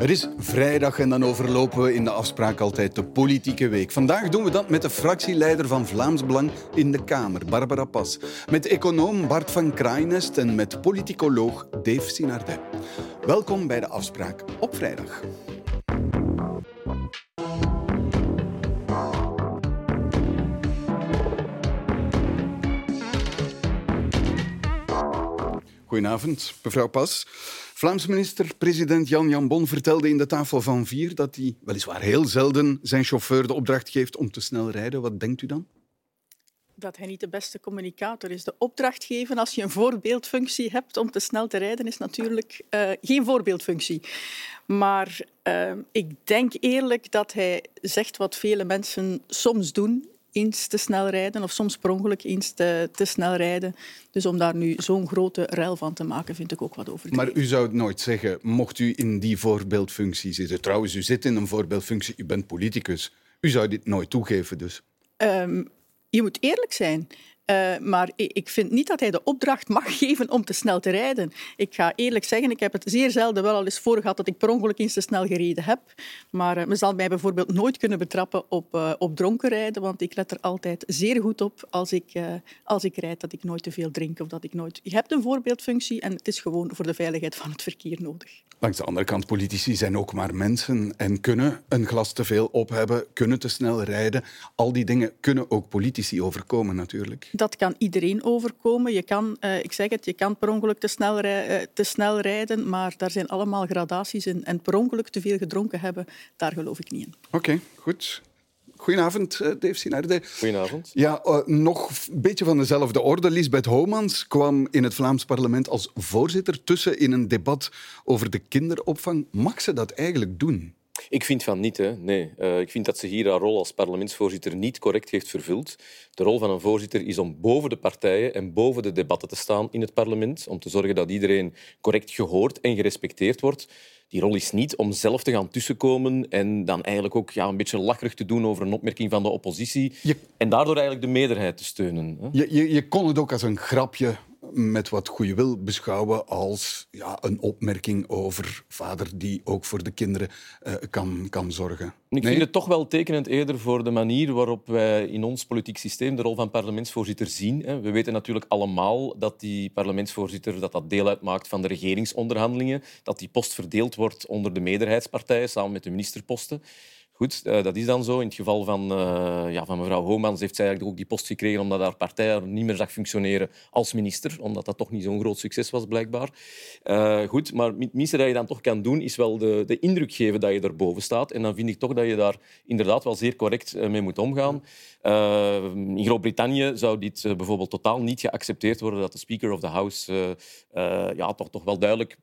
Het is vrijdag en dan overlopen we in de afspraak altijd de politieke week. Vandaag doen we dat met de fractieleider van Vlaams Belang in de Kamer, Barbara Pas. Met econoom Bart van Kraainest en met politicoloog Dave Sinardet. Welkom bij de afspraak op vrijdag. Goedenavond, mevrouw Pas. Vlaams minister-president Jan Jan Bon vertelde in de tafel van vier dat hij weliswaar heel zelden zijn chauffeur de opdracht geeft om te snel rijden. Wat denkt u dan? dat hij niet de beste communicator is. De opdracht geven als je een voorbeeldfunctie hebt om te snel te rijden is natuurlijk uh, geen voorbeeldfunctie. Maar uh, ik denk eerlijk dat hij zegt wat vele mensen soms doen eens te snel rijden of soms per ongeluk eens te, te snel rijden. Dus om daar nu zo'n grote ruil van te maken, vind ik ook wat over. Maar u zou het nooit zeggen, mocht u in die voorbeeldfunctie zitten. Trouwens, u zit in een voorbeeldfunctie, u bent politicus. U zou dit nooit toegeven dus. Um, je moet eerlijk zijn. Uh, maar ik vind niet dat hij de opdracht mag geven om te snel te rijden. Ik ga eerlijk zeggen, ik heb het zeer zelden wel al eens voor gehad dat ik per ongeluk eens te snel gereden heb. Maar uh, men zal mij bijvoorbeeld nooit kunnen betrappen op, uh, op dronken rijden, want ik let er altijd zeer goed op als ik, als ik rijd dat ik nooit te veel drink of dat ik nooit... Je hebt een voorbeeldfunctie en het is gewoon voor de veiligheid van het verkeer nodig. Langs de andere kant, politici zijn ook maar mensen en kunnen een glas te veel op hebben, kunnen te snel rijden. Al die dingen kunnen ook politici overkomen natuurlijk. Dat kan iedereen overkomen. Je kan, uh, ik zeg het, je kan per ongeluk te snel, rij, uh, te snel rijden, maar daar zijn allemaal gradaties in. En per ongeluk te veel gedronken hebben, daar geloof ik niet in. Oké, okay, goed. Goedenavond, eh, Dave Sinarde. Goedenavond. Ja, uh, nog een beetje van dezelfde orde. Lisbeth Homans kwam in het Vlaams parlement als voorzitter tussen in een debat over de kinderopvang. Mag ze dat eigenlijk doen? Ik vind van niet. Hè. Nee. Uh, ik vind dat ze hier haar rol als parlementsvoorzitter niet correct heeft vervuld. De rol van een voorzitter is om boven de partijen en boven de debatten te staan in het parlement. Om te zorgen dat iedereen correct gehoord en gerespecteerd wordt. Die rol is niet om zelf te gaan tussenkomen en dan eigenlijk ook ja, een beetje lacherig te doen over een opmerking van de oppositie. Je... En daardoor eigenlijk de meerderheid te steunen. Hè. Je, je, je kon het ook als een grapje met wat goede wil beschouwen als ja, een opmerking over vader die ook voor de kinderen uh, kan, kan zorgen. Ik nee? vind het toch wel tekenend eerder voor de manier waarop wij in ons politiek systeem de rol van parlementsvoorzitter zien. We weten natuurlijk allemaal dat die parlementsvoorzitter dat dat deel uitmaakt van de regeringsonderhandelingen, dat die post verdeeld wordt onder de meerderheidspartijen samen met de ministerposten. Goed, uh, dat is dan zo. In het geval van, uh, ja, van mevrouw Homans heeft zij eigenlijk ook die post gekregen omdat haar partij er niet meer zag functioneren als minister, omdat dat toch niet zo'n groot succes was, blijkbaar. Uh, goed, maar het minste dat je dan toch kan doen, is wel de, de indruk geven dat je erboven staat. En dan vind ik toch dat je daar inderdaad wel zeer correct mee moet omgaan. in Groot-Brittannië zou dit bijvoorbeeld totaal niet geaccepteerd worden dat de Speaker of the House ja, toch, toch wel duidelijk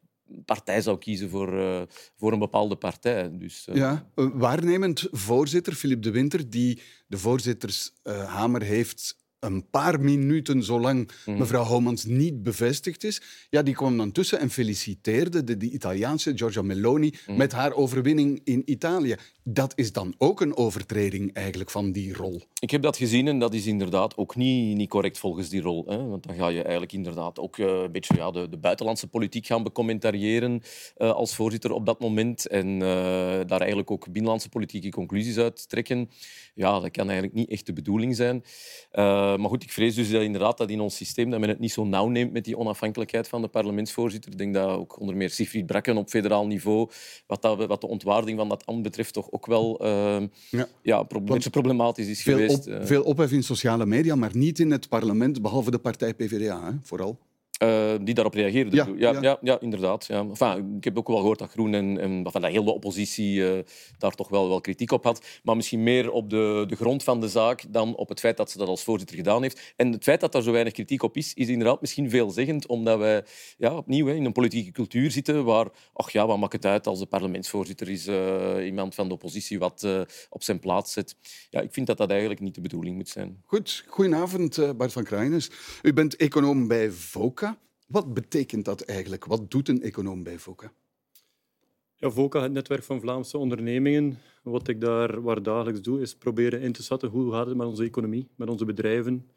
partij zou kiezen voor, uh, voor een bepaalde partij. Dus, uh... Ja, waarnemend voorzitter Philip de Winter, die de voorzittershamer uh, heeft een paar minuten zolang mm. mevrouw Homans niet bevestigd is, ja, die kwam dan tussen en feliciteerde de, de Italiaanse Giorgia Meloni mm. met haar overwinning in Italië. Dat is dan ook een overtreding eigenlijk van die rol. Ik heb dat gezien en dat is inderdaad ook niet, niet correct volgens die rol. Hè? Want dan ga je eigenlijk inderdaad ook uh, een beetje ja, de, de, buitenlandse politiek gaan becommentariëren uh, als voorzitter op dat moment en uh, daar eigenlijk ook binnenlandse politieke conclusies uit trekken. Ja, dat kan eigenlijk niet echt de bedoeling zijn. Uh, maar goed, ik vrees dus dat inderdaad dat in ons systeem dat men het niet zo nauw neemt met die onafhankelijkheid van de parlementsvoorzitter. Ik denk dat ook onder meer Siegfried Brakken op federaal niveau, wat, dat, wat de ontwaarding van dat ambt betreft, toch ook wel uh, ja. Ja, problematisch is veel geweest. Op, uh. Veel ophef in sociale media, maar niet in het parlement, behalve de partij PvdA, hè, vooral. Uh, die daarop reageerden. Ja, ja, ja. ja, ja inderdaad. Ja. Enfin, ik heb ook wel gehoord dat Groen en, en dat heel de oppositie uh, daar toch wel, wel kritiek op had. Maar misschien meer op de, de grond van de zaak dan op het feit dat ze dat als voorzitter gedaan heeft. En het feit dat daar zo weinig kritiek op is, is inderdaad misschien veelzeggend, omdat wij ja, opnieuw hè, in een politieke cultuur zitten waar, ach ja, wat maakt het uit als de parlementsvoorzitter is uh, iemand van de oppositie wat op zijn plaats zet. Ja, ik vind dat dat eigenlijk niet de bedoeling moet zijn. Goed, goedenavond Bart van Krijnes. U bent econoom bij VOCA. Wat betekent dat eigenlijk? Wat doet een econoom bij VOCA? Ja, VOCA, het netwerk van Vlaamse ondernemingen. Wat ik daar waar dagelijks doe, is proberen in te schatten hoe gaat het met onze economie, met onze bedrijven.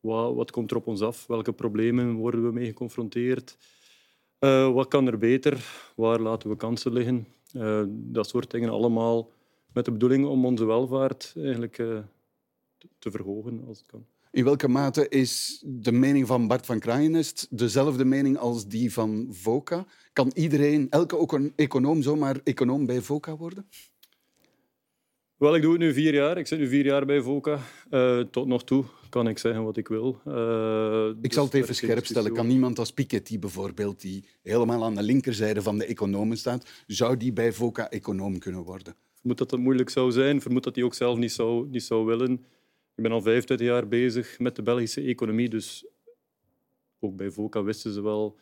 Wat, wat komt er op ons af? Welke problemen worden we mee geconfronteerd? Uh, wat kan er beter? Waar laten we kansen liggen? Uh, dat soort dingen allemaal met de bedoeling om onze welvaart eigenlijk uh, te verhogen als het kan. In welke mate is de mening van Bart van Kraaienest dezelfde mening als die van VOCA? Kan iedereen, elke econoom, zomaar econoom bij VOCA worden? Wel, ik doe het nu vier jaar. Ik zit nu vier jaar bij VOCA. Uh, tot nog toe kan ik zeggen wat ik wil. Uh, ik dus zal het even scherp stellen. Kan niemand als Piketty bijvoorbeeld, die helemaal aan de linkerzijde van de economen staat, zou die bij VOCA econoom kunnen worden? Ik vermoed dat dat moeilijk zou zijn. Ik vermoed dat hij ook zelf niet zou, niet zou willen. Ik ben al 25 jaar bezig met de Belgische economie, dus ook bij VOCA wisten ze wel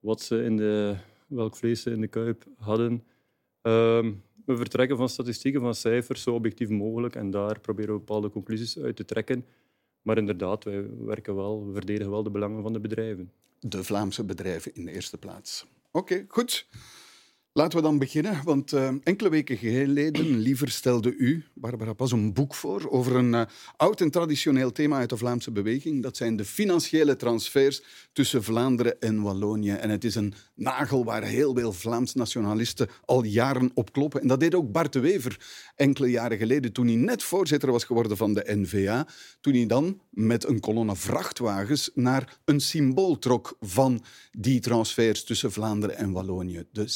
wat ze in de, welk vlees ze in de kuip hadden. Uh, we vertrekken van statistieken, van cijfers, zo objectief mogelijk. En daar proberen we bepaalde conclusies uit te trekken. Maar inderdaad, wij werken wel, we verdedigen wel de belangen van de bedrijven. De Vlaamse bedrijven in de eerste plaats. Oké, goed. Laten we dan beginnen, want uh, enkele weken geleden, liever stelde u, Barbara Pas, een boek voor over een uh, oud en traditioneel thema uit de Vlaamse beweging. Dat zijn de financiële transfers tussen Vlaanderen en Wallonië. En het is een nagel waar heel veel Vlaams nationalisten al jaren op kloppen. En dat deed ook Bart de Wever enkele jaren geleden, toen hij net voorzitter was geworden van de NVA. Toen hij dan met een kolonne vrachtwagens naar een symbool trok van die transfers tussen Vlaanderen en Wallonië. De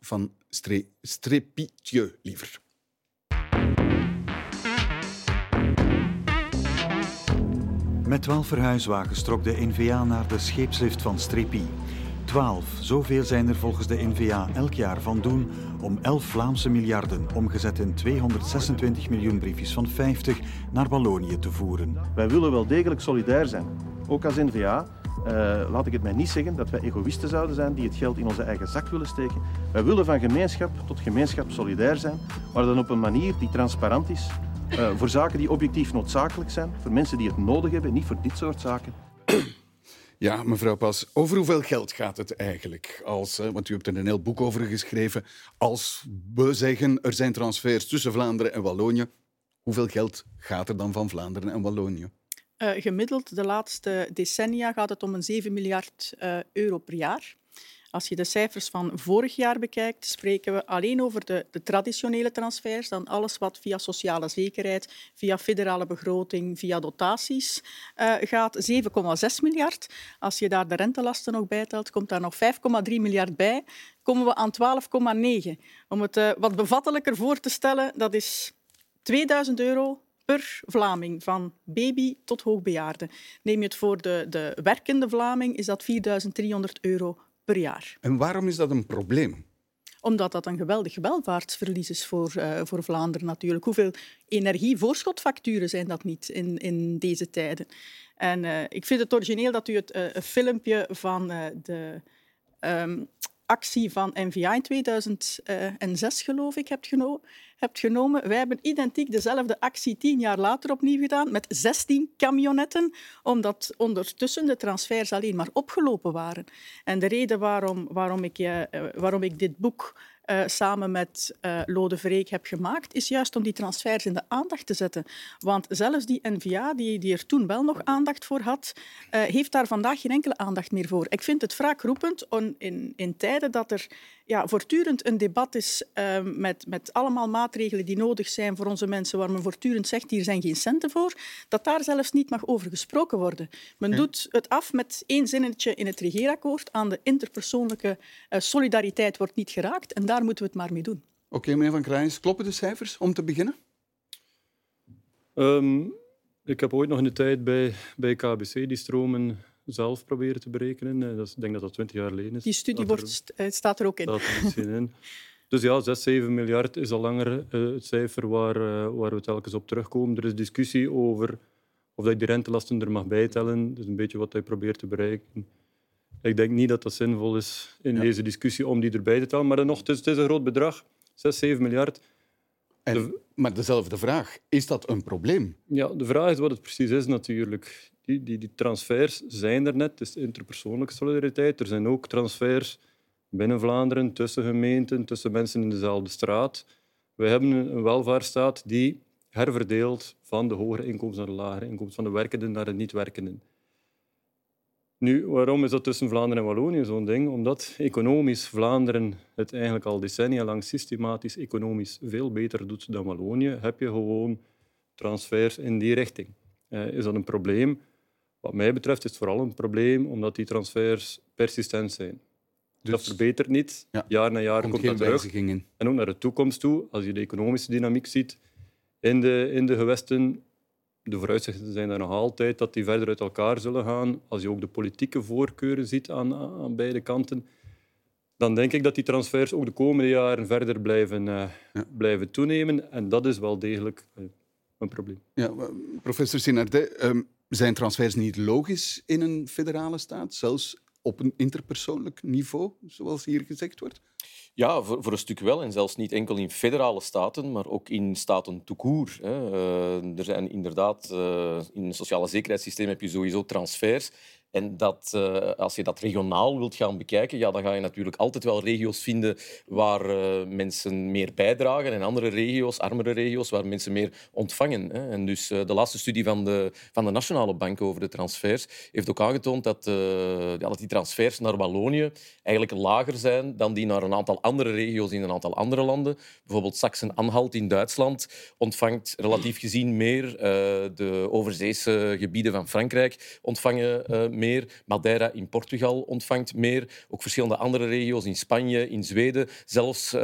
van Stre Strepitieux, liever. Met twaalf verhuiswagens trok de NVA naar de scheepslift van Strepie. 12. Zoveel zijn er volgens de NVA elk jaar van doen om 11 Vlaamse miljarden, omgezet in 226 miljoen briefjes van 50, naar Wallonië te voeren. Wij willen wel degelijk solidair zijn, ook als NVA. Uh, laat ik het mij niet zeggen dat wij egoïsten zouden zijn die het geld in onze eigen zak willen steken. Wij willen van gemeenschap tot gemeenschap solidair zijn, maar dan op een manier die transparant is, uh, voor zaken die objectief noodzakelijk zijn, voor mensen die het nodig hebben, niet voor dit soort zaken. Ja, mevrouw Pas, over hoeveel geld gaat het eigenlijk? Als, want u hebt er een heel boek over geschreven. Als we zeggen er zijn transfers tussen Vlaanderen en Wallonië, hoeveel geld gaat er dan van Vlaanderen en Wallonië? Uh, gemiddeld de laatste decennia gaat het om een 7 miljard uh, euro per jaar. Als je de cijfers van vorig jaar bekijkt, spreken we alleen over de, de, traditionele transfers, dan alles wat via sociale zekerheid, via federale begroting, via dotaties uh, gaat, 7,6 miljard. Als je daar de rentelasten nog bijtelt, komt daar nog 5,3 miljard bij, komen we aan 12,9. Om het wat bevattelijker voor te stellen, dat is 2000 euro per Vlaming, van baby tot hoogbejaarde. Neem je het voor de, de werkende Vlaming, is dat 4300 euro jaar. En waarom is dat een probleem? Omdat dat een geweldig welvaartsverlies is voor, uh, voor Vlaanderen natuurlijk. Hoeveel energievoorschotfacturen zijn dat niet in, in deze tijden? En uh, ik vind het origineel dat u het uh, filmpje van de um, actie van NVA in 2006, geloof ik, hebt, geno hebt genomen. Wij hebben identiek dezelfde actie tien jaar later opnieuw gedaan met 16 camionetten, omdat ondertussen de transfers alleen maar opgelopen waren. En de reden waarom, waarom, ik, uh, waarom ik dit boek uh, samen met uh, Lode Vreek heb gemaakt, is juist om die transfers in de aandacht te zetten. Want zelfs die NVA, die, die er toen wel nog aandacht voor had, uh, heeft daar vandaag geen enkele aandacht meer voor. Ik vind het wraakroepend in, in tijden dat er ja, voortdurend een debat is ehm, met, met allemaal maatregelen die nodig zijn voor onze mensen, waar men voortdurend zegt, hier zijn geen centen voor, dat daar zelfs niet mag over gesproken worden. Men doet het af met één zinnetje in het regeerakkoord. Aan de interpersoonlijke uh, solidariteit wordt niet geraakt en daar moeten we het maar mee doen. Oké, meneer Van Kraijens, kloppen de cijfers om te beginnen? Um, ik heb ooit nog in de tijd bij, bij KBC die stromen zelf proberen te berekenen. Eh, dat is, ik denk dat dat 20 jaar geleden is. Die studie wordt, er, staat er ook in. Staat er in. Dus ja, 6, 7 miljard is al langer uh, het cijfer waar, uh, waar we telkens op terugkomen. Er is discussie over of dat je die rentelasten er mag bijtellen. Dat is een beetje wat hij probeert te bereiken. Ik denk niet dat dat zinvol is in ja. deze discussie om die erbij te tellen. Maar dan nog, het is, het is een groot bedrag. 6, 7 miljard. En, de, maar dezelfde vraag, is dat een probleem? Ja, de vraag is wat het precies is natuurlijk. Die, die, transfers zijn er net, het is interpersoonlijke solidariteit. Er zijn ook transfers binnen Vlaanderen, tussen gemeenten, tussen mensen in dezelfde straat. We hebben een welvaartsstaat die herverdeelt van de hogere inkomens naar de lagere inkomens, van de werkenden naar de niet-werkenden. Nu, waarom is dat tussen Vlaanderen en Wallonië zo'n ding? Omdat economisch Vlaanderen het eigenlijk al decennia lang systematisch economisch veel beter doet dan Wallonië, heb je gewoon transfers in die richting. Uh, is dat een probleem? Wat mij betreft is het vooral een probleem omdat die transfers persistent zijn. Dus, dat verbetert niet. Ja, jaar na jaar komt, dat terug. En ook naar de toekomst toe, als je de economische dynamiek ziet in de, in de gewesten, de vooruitzichten zijn er nog altijd dat die verder uit elkaar zullen gaan. Als je ook de politieke voorkeuren ziet aan, aan beide kanten, dan denk ik dat die transfers ook de komende jaren verder blijven, uh, blijven toenemen. En dat is wel degelijk uh, een probleem. Ja, professor Sinardet, um, zijn transfers niet logisch in een federale staat, zelfs op een interpersoonlijk niveau, zoals hier gezegd wordt? Ja, voor, voor een stuk wel. En zelfs niet enkel in federale staten, maar ook in staten toekoer. Uh, er zijn inderdaad, uh, in het sociale zekerheidssysteem heb je sowieso transfers. En dat, uh, als je dat regionaal wilt gaan bekijken, ja, dan ga je natuurlijk altijd wel regio's vinden waar uh, mensen meer bijdragen en andere regio's, armere regio's, waar mensen meer ontvangen. Hè. En dus uh, de laatste studie van de, van de Nationale Bank over de transfers heeft ook aangetoond dat, ja, dat die transfers naar Wallonië eigenlijk lager zijn dan die naar een aantal andere regio's in een aantal andere landen. Bijvoorbeeld Sachsen-Anhalt in Duitsland ontvangt relatief gezien meer. de overzeese gebieden van Frankrijk ontvangen meer. Madeira in Portugal ontvangt meer. Ook verschillende andere regio's in Spanje, in Zweden. Zelfs uh,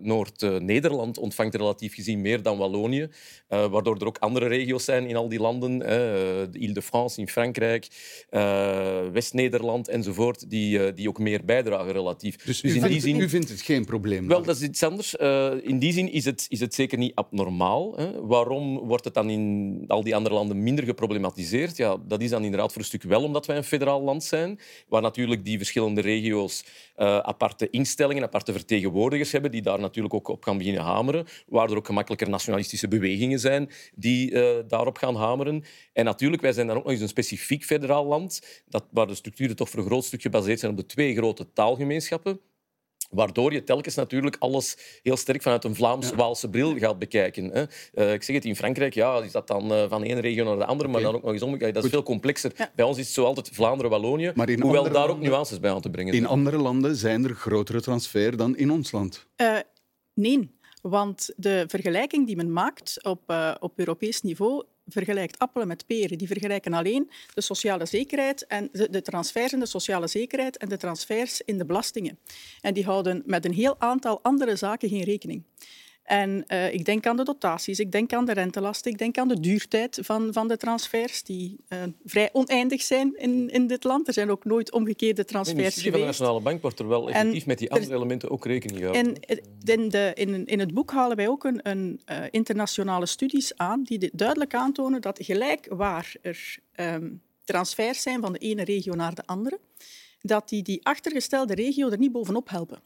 Noord-Nederland ontvangt relatief gezien meer dan Wallonië. Uh, waardoor er ook andere regio's zijn in al die landen. Uh, de Ile-de-France in Frankrijk, West-Nederland enzovoort, die, die ook meer bijdragen relatief. Dus, dus u, in vindt, die zin... u vindt het geen probleem? Wel, dat is iets anders. in die zin is het, is het zeker niet abnormaal. Hè. Waarom wordt het dan in al die andere landen minder geproblematiseerd? Ja, dat is dan inderdaad voor een stuk wel omdat wij een federaal land zijn, waar natuurlijk die verschillende regio's uh, aparte instellingen, aparte vertegenwoordigers hebben, die daar natuurlijk ook op gaan beginnen hameren, waar er ook gemakkelijker nationalistische bewegingen zijn die uh, daarop gaan hameren. En natuurlijk, wij zijn dan ook nog eens een specifiek federaal land, dat, waar de structuren toch voor een groot stuk gebaseerd zijn op de twee grote taalgemeenschappen. Waardoor je telkens natuurlijk alles heel sterk vanuit een Vlaams-Waalse bril gaat bekijken. Hè. Uh, ik zeg het, in Frankrijk ja, is dat dan uh, van de ene regio naar de andere, maar dan ook nog eens omgekeerd. Dat is veel complexer. Bij ons is het zo altijd Vlaanderen-Wallonië, hoewel daar ook nuances bij aan te brengen In andere landen zijn er grotere transfer dan in ons land? Uh, nee. Want de vergelijking die men maakt op, uh, op Europees niveau vergelijkt appelen met peren. Die vergelijken alleen de sociale zekerheid en de transfers in de sociale zekerheid en de transfers in de belastingen. En die houden met een heel aantal andere zaken geen rekening. En uh, ik denk aan de dotaties, ik denk aan de rentelast, ik denk aan de duurtijd van, van de transfers, die uh, vrij oneindig zijn in, in dit land. Er zijn ook nooit omgekeerde transfers in geweest. van de Nationale Bank wordt er wel effectief en met die andere er, elementen ook rekening gehouden. En in, de, in, in het boek halen wij ook een, een uh, internationale studies aan die duidelijk aantonen dat gelijk waar er um, transfers zijn van de ene regio naar de andere, dat die die achtergestelde regio er niet bovenop helpen.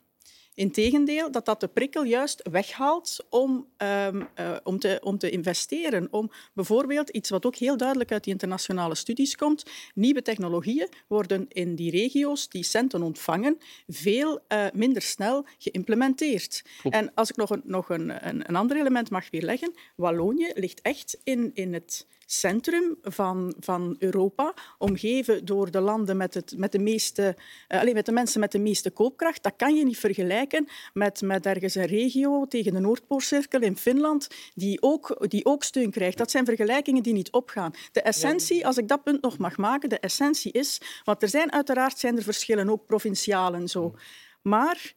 Integendeel, dat dat de prikkel juist weghaalt om, um, uh, om, te, om te investeren. Om bijvoorbeeld iets wat ook heel duidelijk uit die internationale studies komt. Nieuwe technologieën worden in die regio's die centen ontvangen veel uh, minder snel geïmplementeerd. Klopt. En als ik nog, een, nog een, een, een ander element mag weerleggen. Wallonië ligt echt in, in het centrum van, van Europa, omgeven door de landen met, het, met, de meeste, uh, alleen met de mensen met de meeste koopkracht. Dat kan je niet vergelijken met, met ergens een regio tegen de Noordpoolcirkel in Finland, die ook, die ook steun krijgt. Dat zijn vergelijkingen die niet opgaan. De essentie, als ik dat punt nog mag maken, de essentie is, want er zijn uiteraard zijn er verschillen, ook provinciaal en zo. Maar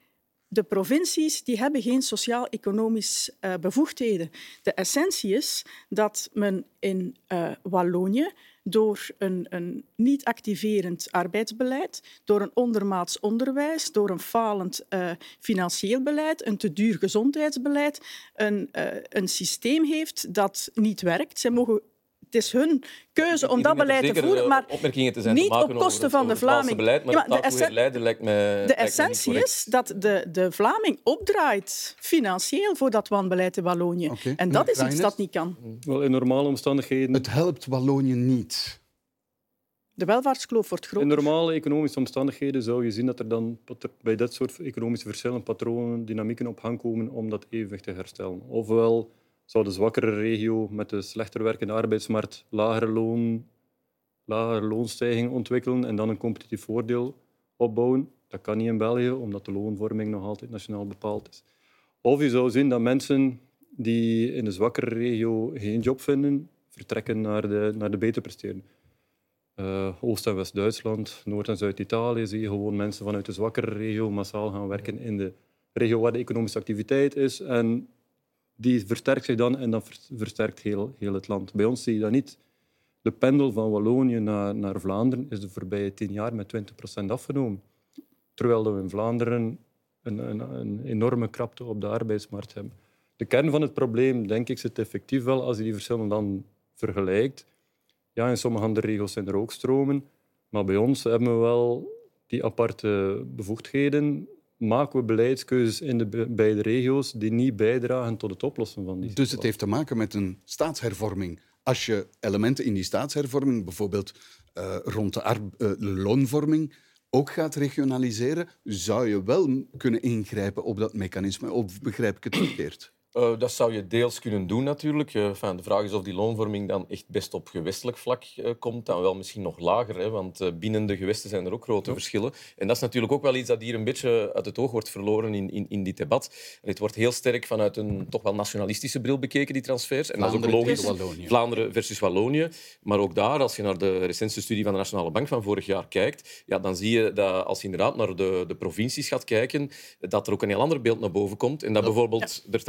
de provincies die hebben geen sociaal-economische uh, bevoegdheden. De essentie is dat men in uh, Wallonië door een, een, niet activerend arbeidsbeleid, door een ondermaats onderwijs, door een falend uh, financieel beleid, een te duur gezondheidsbeleid, een, een systeem heeft dat niet werkt. Zij mogen het is hun keuze om dat beleid te voeren, maar te zijn niet te op kosten van de Vlaming. Beleid, maar ja, maar de, essen lijkt me, de essentie is dat de, de Vlaming opdraait financieel voor dat wanbeleid in Wallonië. Okay. En dat is iets dat niet kan. Wel, in normale omstandigheden... Het helpt Wallonië niet. De welvaartskloof wordt groter. In normale economische omstandigheden zou je zien dat er dan bij dit soort economische verschillen, patronen, dynamieken op gang komen om dat evenwicht te herstellen. Ofwel zou de zwakkere regio met de slechter werkende arbeidsmarkt lagere loon, lagere loonstijging ontwikkelen en dan een competitief voordeel opbouwen. Dat kan niet in België, omdat de loonvorming nog altijd nationaal bepaald is. Of je zou zien dat mensen die in de zwakkere regio geen job vinden, vertrekken naar de, naar de beter presteren. Uh, Oost- en West-Duitsland, Noord- en Zuid-Italië zie je gewoon mensen vanuit de zwakkere regio massaal gaan werken in de regio waar de economische activiteit is. En die versterkt zich dan en dan versterkt heel, heel het land. Bij ons zie je dat niet. De pendel van Wallonië naar, naar Vlaanderen is de voorbije tien jaar met 20% afgenomen. Terwijl we in Vlaanderen een, een, een, enorme krapte op de arbeidsmarkt hebben. De kern van het probleem, denk ik, zit effectief wel als je die verschillende landen vergelijkt. Ja, in sommige andere regio's zijn er ook stromen. Maar bij ons hebben we wel die aparte bevoegdheden maken we beleidskeuzes in de beide regio's die niet bijdragen tot het oplossen van die Dus het heeft te maken met een staatshervorming. Als je elementen in die staatshervorming, bijvoorbeeld uh, rond de, uh, de loonvorming, ook gaat regionaliseren, zou je wel kunnen ingrijpen op dat mechanisme. Of begrijp ik het verkeerd? Uh, dat zou je deels kunnen doen natuurlijk. Uh, enfin, de vraag is of die loonvorming dan echt best op gewestelijk vlak uh, komt, dan wel misschien nog lager. Hè, want binnen de gewesten zijn er ook grote verschillen. En dat is natuurlijk ook wel iets dat hier een beetje uit het oog wordt verloren in, in, in dit debat. Het wordt heel sterk vanuit een toch wel nationalistische bril bekeken, die transfers. En Vlaanderen dat is ook logisch. Wallonië. Vlaanderen versus Wallonië. Maar ook daar, als je naar de recentste studie van de Nationale Bank van vorig jaar kijkt, ja, dan zie je dat als je inderdaad naar de, de provincies gaat kijken, dat er ook een heel ander beeld naar boven komt. En dat bijvoorbeeld ja. de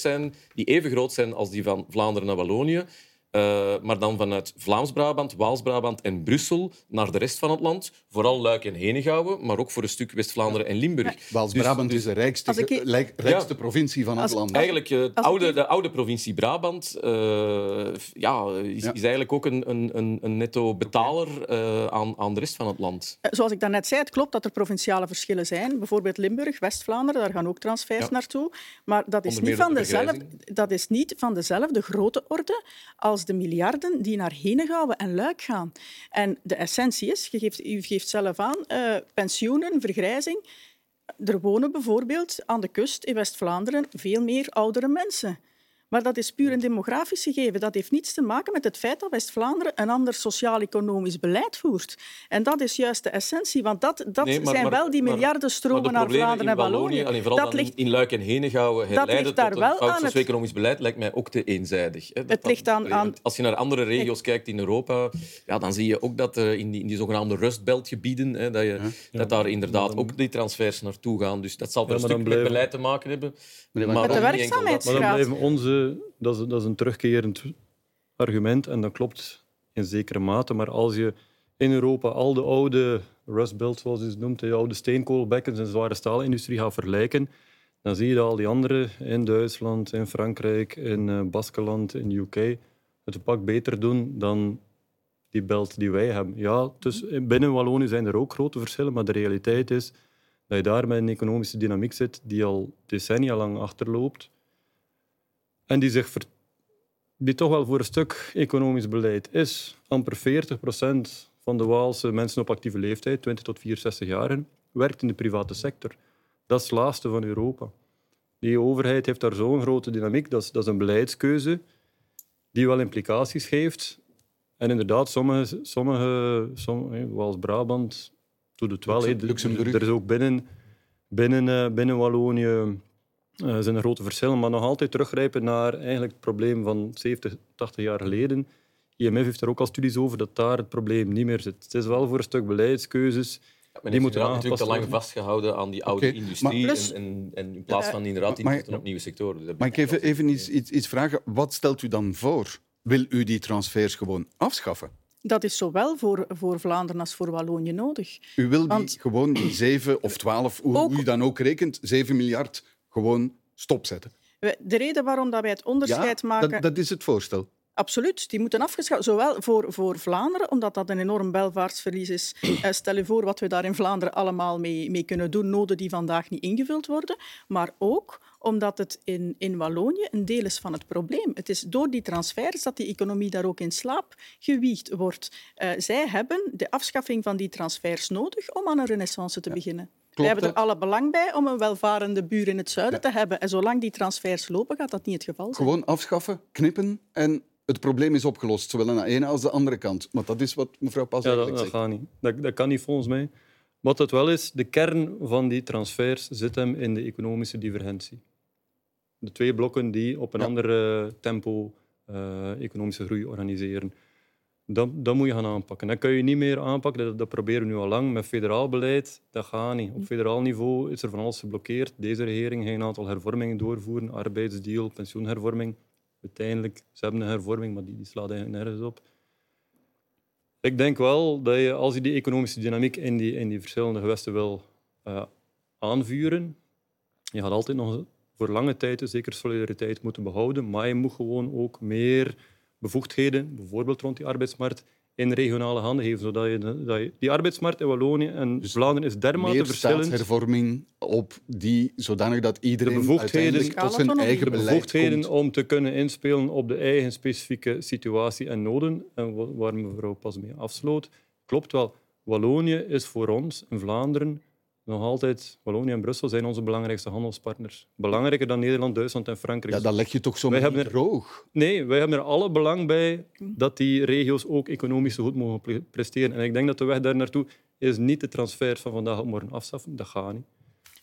zijn die even groot zijn als die van Vlaanderen naar Wallonië. Uh, maar dan vanuit Vlaams-Brabant, Waals-Brabant en Brussel naar de rest van het land. Vooral Luik en Henegouwen, maar ook voor een stuk West-Vlaanderen en Limburg. Waals-Brabant dus, is de rijkste, ik... rijkste ja, provincie van het land. Eigenlijk, uh, oude, de oude provincie Brabant uh, ja, is, ja. is, eigenlijk ook een, een, een netto betaler aan, aan de rest van het land. Zoals ik daarnet zei, het klopt dat er provinciale verschillen zijn. Bijvoorbeeld Limburg, West-Vlaanderen, daar gaan ook transfers naartoe. Maar dat is, niet van dezelfde, dat is niet van dezelfde grote orde als de miljarden die naar Henegouwen en Luik gaan. En de essentie is, je geeft, u geeft zelf aan, uh, pensioenen, vergrijzing. Er wonen bijvoorbeeld aan de kust in West-Vlaanderen veel meer oudere mensen. Maar dat is puur een demografisch gegeven. Dat heeft niets te maken met het feit dat West-Vlaanderen een ander sociaal-economisch beleid voert. En dat is juist de essentie, want dat, dat nee, maar, zijn maar, wel die miljardenstromen naar Vlaanderen en Wallonië. Wallonië vooral dat ligt, in Luik en Henegouwen herleiden tot een fout socio-economisch beleid lijkt mij ook te eenzijdig. Hè. Dat, het ligt aan, aan... Als je naar andere regio's kijkt in Europa, ja, dan zie je ook dat uh, in, die, in die zogenaamde rustbeltgebieden, hè, dat, je, ja. dat daar inderdaad ook die transfers naartoe gaan. Dus dat zal ja, een stuk blijven... met beleid te maken hebben. Maar, met de werkzaamheidsgraad. Maar dan blijven onze dat, is, dat is een terugkerend argument en dat klopt in zekere mate. Maar als je in Europa al de oude Rust Belt, zoals je het noemt, de oude steenkoolbekkens en zware staalindustrie gaat vergelijken, dan zie je dat al die anderen in Duitsland, in Frankrijk, in uh, Baskeland, in UK het een pak beter doen dan die belt die wij hebben. Ja, dus binnen Wallonië zijn er ook grote verschillen, maar de realiteit is dat je daar met een economische dynamiek zit die al decennia lang achterloopt. En die, zich die toch wel voor een stuk economisch beleid is. Amper 40 procent van de Waalse mensen op actieve leeftijd, 20 tot 64 jaar, werkt in de private sector. Dat is het laatste van Europa. Die overheid heeft daar zo'n grote dynamiek. Dat is, dat is een beleidskeuze die wel implicaties heeft. En inderdaad, sommige, sommige, sommige zoals Brabant, doet het wel. Luxemburg. Er is ook binnen, binnen, eh, binnen Wallonië uh, zijn er grote verschillen, maar nog altijd teruggrijpen naar eigenlijk het probleem van 70, 80 jaar geleden. IMF heeft er ook al studies over dat daar het probleem niet meer zit. Het is wel voor een stuk beleidskeuzes. Ja, die moeten natuurlijk te lang vastgehouden aan die oude industrie plus, en, en, in plaats van inderdaad in op nieuwe sectoren. Dus maar ik even, even iets, iets, iets vragen. Wat stelt u dan voor? Wil u die transfers gewoon afschaffen? Dat is zowel voor, voor Vlaanderen als voor Wallonië nodig. U wil die, gewoon die 7 of 12, hoe u dan ook rekent, 7 miljard gewoon stopzetten. De reden waarom dat wij het onderscheid ja, maken... Dat, dat is het voorstel. Absoluut, die moeten afgeschaft Zowel voor, voor Vlaanderen, omdat dat een enorm welvaartsverlies is. Eh, stel je voor wat we daar in Vlaanderen allemaal mee, mee kunnen doen, noden die vandaag niet ingevuld worden. Maar ook omdat het in, in Wallonië een deel is van het probleem. Het is door die transfers dat die economie daar ook in slaap gewiegd wordt. Uh, zij hebben de afschaffing van die transfers nodig om aan een renaissance te beginnen. We hebben er alle belang bij om een welvarende buur in het zuiden te hebben. En zolang die transfers lopen, gaat dat niet het geval zijn. Gewoon afschaffen, knippen en het probleem is opgelost, zowel aan de ene als de andere kant. Maar dat is wat mevrouw Pas Ja, dat, eigenlijk dat zegt. gaat niet. Dat, dat kan niet volgens mij. Wat het wel is, de kern van die transfers zit hem in de economische divergentie. De twee blokken die op een Ja. ander tempo eh, economische groei organiseren. Dat moet je gaan aanpakken. Dat kun je niet meer aanpakken. Dat, dat proberen we nu al lang. Met federaal beleid, dat gaat niet. Op federaal niveau is er van alles geblokkeerd. Deze regering gaat een aantal hervormingen doorvoeren. Arbeidsdeal, pensioenhervorming. Uiteindelijk, ze hebben een hervorming, maar die, die slaat eigenlijk nergens op. Ik denk wel dat je, als je die economische dynamiek in die, in die verschillende gewesten wil eh, aanvuren, je gaat altijd nog voor lange tijd een zekere solidariteit moeten behouden, maar je moet gewoon ook meer bevoegdheden, bijvoorbeeld rond die arbeidsmarkt, in regionale handen geven, zodat je, dat je die arbeidsmarkt in Wallonië en Vlaanderen is dermate Meer verschillend. staatshervorming op die, zodanig dat iedereen De bevoegdheden- uiteindelijk tot zijn eigen de beleid bevoegdheden komt. om te kunnen inspelen op de eigen specifieke situatie en noden, en wa- waar mevrouw pas mee afsloot, klopt wel. Wallonië is voor ons in Vlaanderen nog altijd, Wallonië en Brussel zijn onze belangrijkste handelspartners. Belangrijker dan Nederland, Duitsland en Frankrijk. Ja, dat leg je toch zo Wij er- droog. Nee, wij hebben er alle belang bij dat die regio's ook economisch zo goed mogen pre- presteren. En ik denk dat de weg daar naartoe is niet de transfers van vandaag op morgen afschaffen. Dat gaat niet.